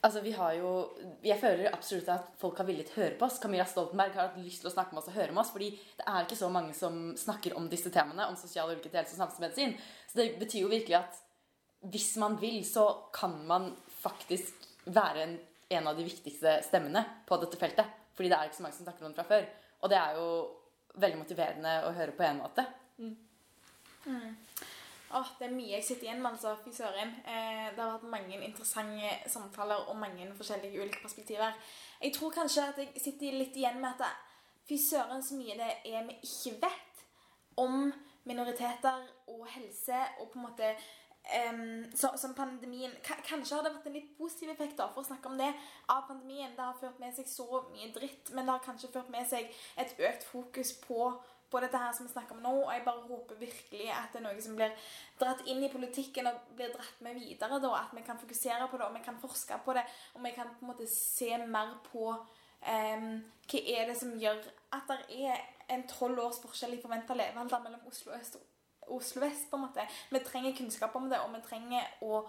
altså, vi har jo, Jeg føler absolutt at folk har villet høre på oss. Camilla Stoltenberg har hatt lyst til å snakke med oss og høre med oss. fordi det er ikke så mange som snakker om disse temaene, om sosial ulikhet i helse og samfunnsmedisin. Så det betyr jo virkelig at hvis man vil, så kan man faktisk være en, en, av de viktigste stemmene på dette feltet. Fordi det er ikke så mange som snakker om det fra før. Og det er jo veldig motiverende å høre på en måte. Mm. Mm. Åh, det er mye jeg sitter igjen med, altså. Fy søren. Eh, det har vært mange interessante samtaler og mange forskjellige ulike perspektiver. Jeg tror kanskje at jeg sitter litt igjen med at fy søren så mye det er vi ikke vet om minoriteter og helse og på en måte Um, så, som pandemien Kanskje har det vært en litt positiv effekt da, for å snakke om det av pandemien. Det har ført med seg så mye dritt, men det har kanskje ført med seg et økt fokus på, på dette her som vi snakker om nå. Og jeg bare håper virkelig at det er noe som blir dratt inn i politikken og blir dratt med videre. da, At vi kan fokusere på det, og vi kan forske på det, og vi kan på en måte se mer på um, hva er det som gjør at det er en tolv års forskjell i forventa levealder mellom Oslo øst og Oslo vest, på en måte. Vi trenger kunnskap om det, og vi trenger å,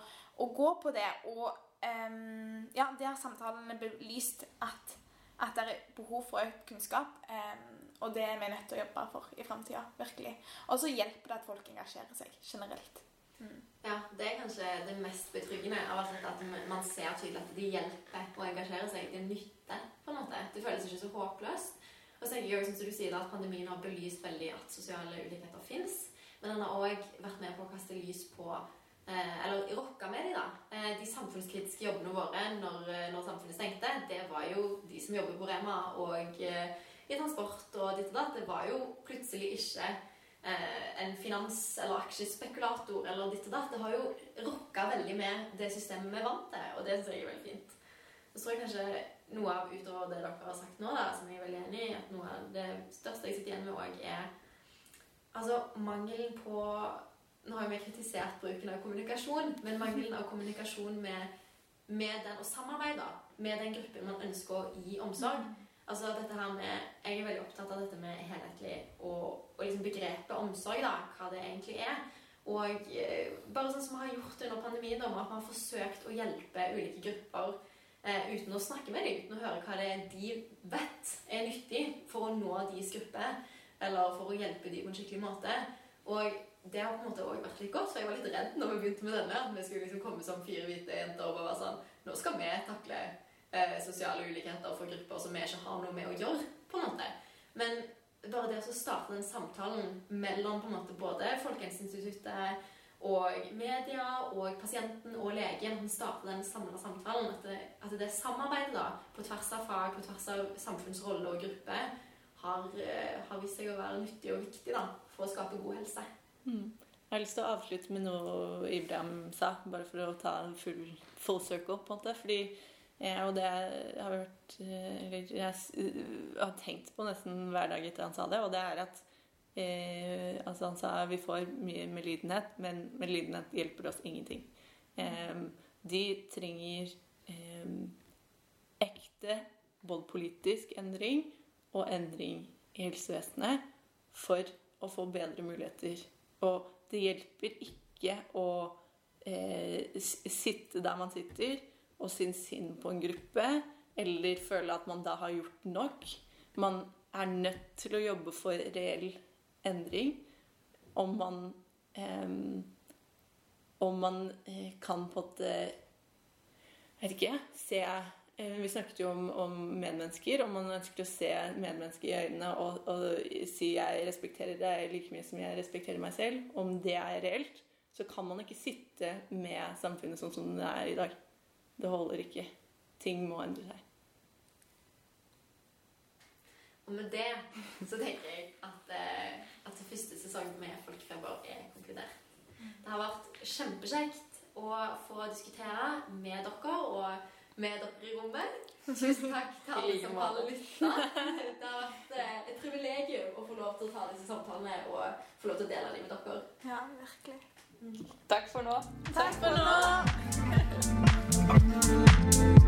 å gå på det. Og um, ja, der samtalene belyst at, at det er behov for økt kunnskap. Um, og det er vi nødt til å jobbe for i framtida. Og så hjelper det at folk engasjerer seg generelt. Mm. Ja, det er kanskje det mest betryggende av alt at man ser tydelig at det hjelper å engasjere seg. Det nytter på en måte. Det føles ikke så håpløst. Og så tenker jeg som du sier, at Pandemien har belyst veldig at sosiale ulikheter fins. Men den har òg vært med på å kaste lys på eh, Eller rocka med de, da. Eh, de samfunnskritiske jobbene våre når, eh, når, samfunnet stengte, det var jo de som jobber på Rema og i transport og ditt og datt. Det var jo plutselig ikke en finans- eller aksjespekulator eller ditt og datt. Det har jo rokka veldig med det systemet vi er vant til, og det syns jeg veldig fint. Så tror jeg kanskje noe av utover det dere har sagt nå, da, som jeg er veldig enig i, at noe av det største jeg sitter igjen med òg, er Altså mangelen på Nå har jo vi kritisert bruken av kommunikasjon, men mangelen av kommunikasjon med, med den, og samarbeid da, med den gruppen man ønsker å gi omsorg. Altså dette her med, Jeg er veldig opptatt av dette med helhetlig og, og liksom begrepet omsorg, da, hva det egentlig er. Og eh, bare sånn som vi har gjort under pandemien, da, at vi har forsøkt å hjelpe ulike grupper eh, uten å snakke med dem, uten å høre hva det er de vet er nyttig for å nå deres gruppe eller for å hjelpe dem på en skikkelig måte. Og det har på en måte også vært litt godt, for jeg var litt redd når vi begynte med denne. At vi skulle liksom komme som fire hvite jenter og bare være sånn Nå skal vi takle eh, sosiale ulikheter for grupper som vi ikke har noe med å gjøre, på en måte. Men bare det å starte den samtalen mellom på en måte både Folkehelseinstituttet og media og pasienten og legen som starter den samla samtalen. At det, at det samarbeidet da, på tvers av fag, på tvers av samfunnsrolle og gruppe, har, eh, har vist seg å være nyttig og viktig da, for å skape god helse. Mm. Jeg har lyst til å avslutte med noe Ibrahim sa, bare for å ta full, full circle, på en måte. Fordi, og det har vært eh, Eller jeg har tenkt på nesten hver dag etter han sa det, og det er at eh, altså Han sa vi får mye medlidenhet, men medlidenhet hjelper oss ingenting. Eh, de trenger eh, ekte både politisk endring og endring i helsevesenet for å få bedre muligheter. Og det hjelper ikke å eh, sitte der man sitter og synes synd på en gruppe, eller føle at man da har gjort nok. Man er nødt til å jobbe for reell endring om man eh, Om man eh, kan på en måte vet ikke, se eh, Vi snakket jo om, om medmennesker. Om man ønsker å se medmennesker i øynene og, og si jeg respekterer deg like mye som jeg respekterer meg selv, om det er reelt, så kan man ikke sitte med samfunnet sånn som det er i dag. Det holder ikke. Ting må endre seg. Og med det så tenker jeg at, at det første sesong med Folkefeber er konkludert. Det har vært kjempekjekt å få diskutere med dere og med dere i rommet. Tusen takk til alle som har lytta. Det har vært eh, et privilegium å få lov til å ta disse samtalene og få lov til å dele dem med dere. Ja, virkelig. Takk for nå. Takk for nå! Thank you.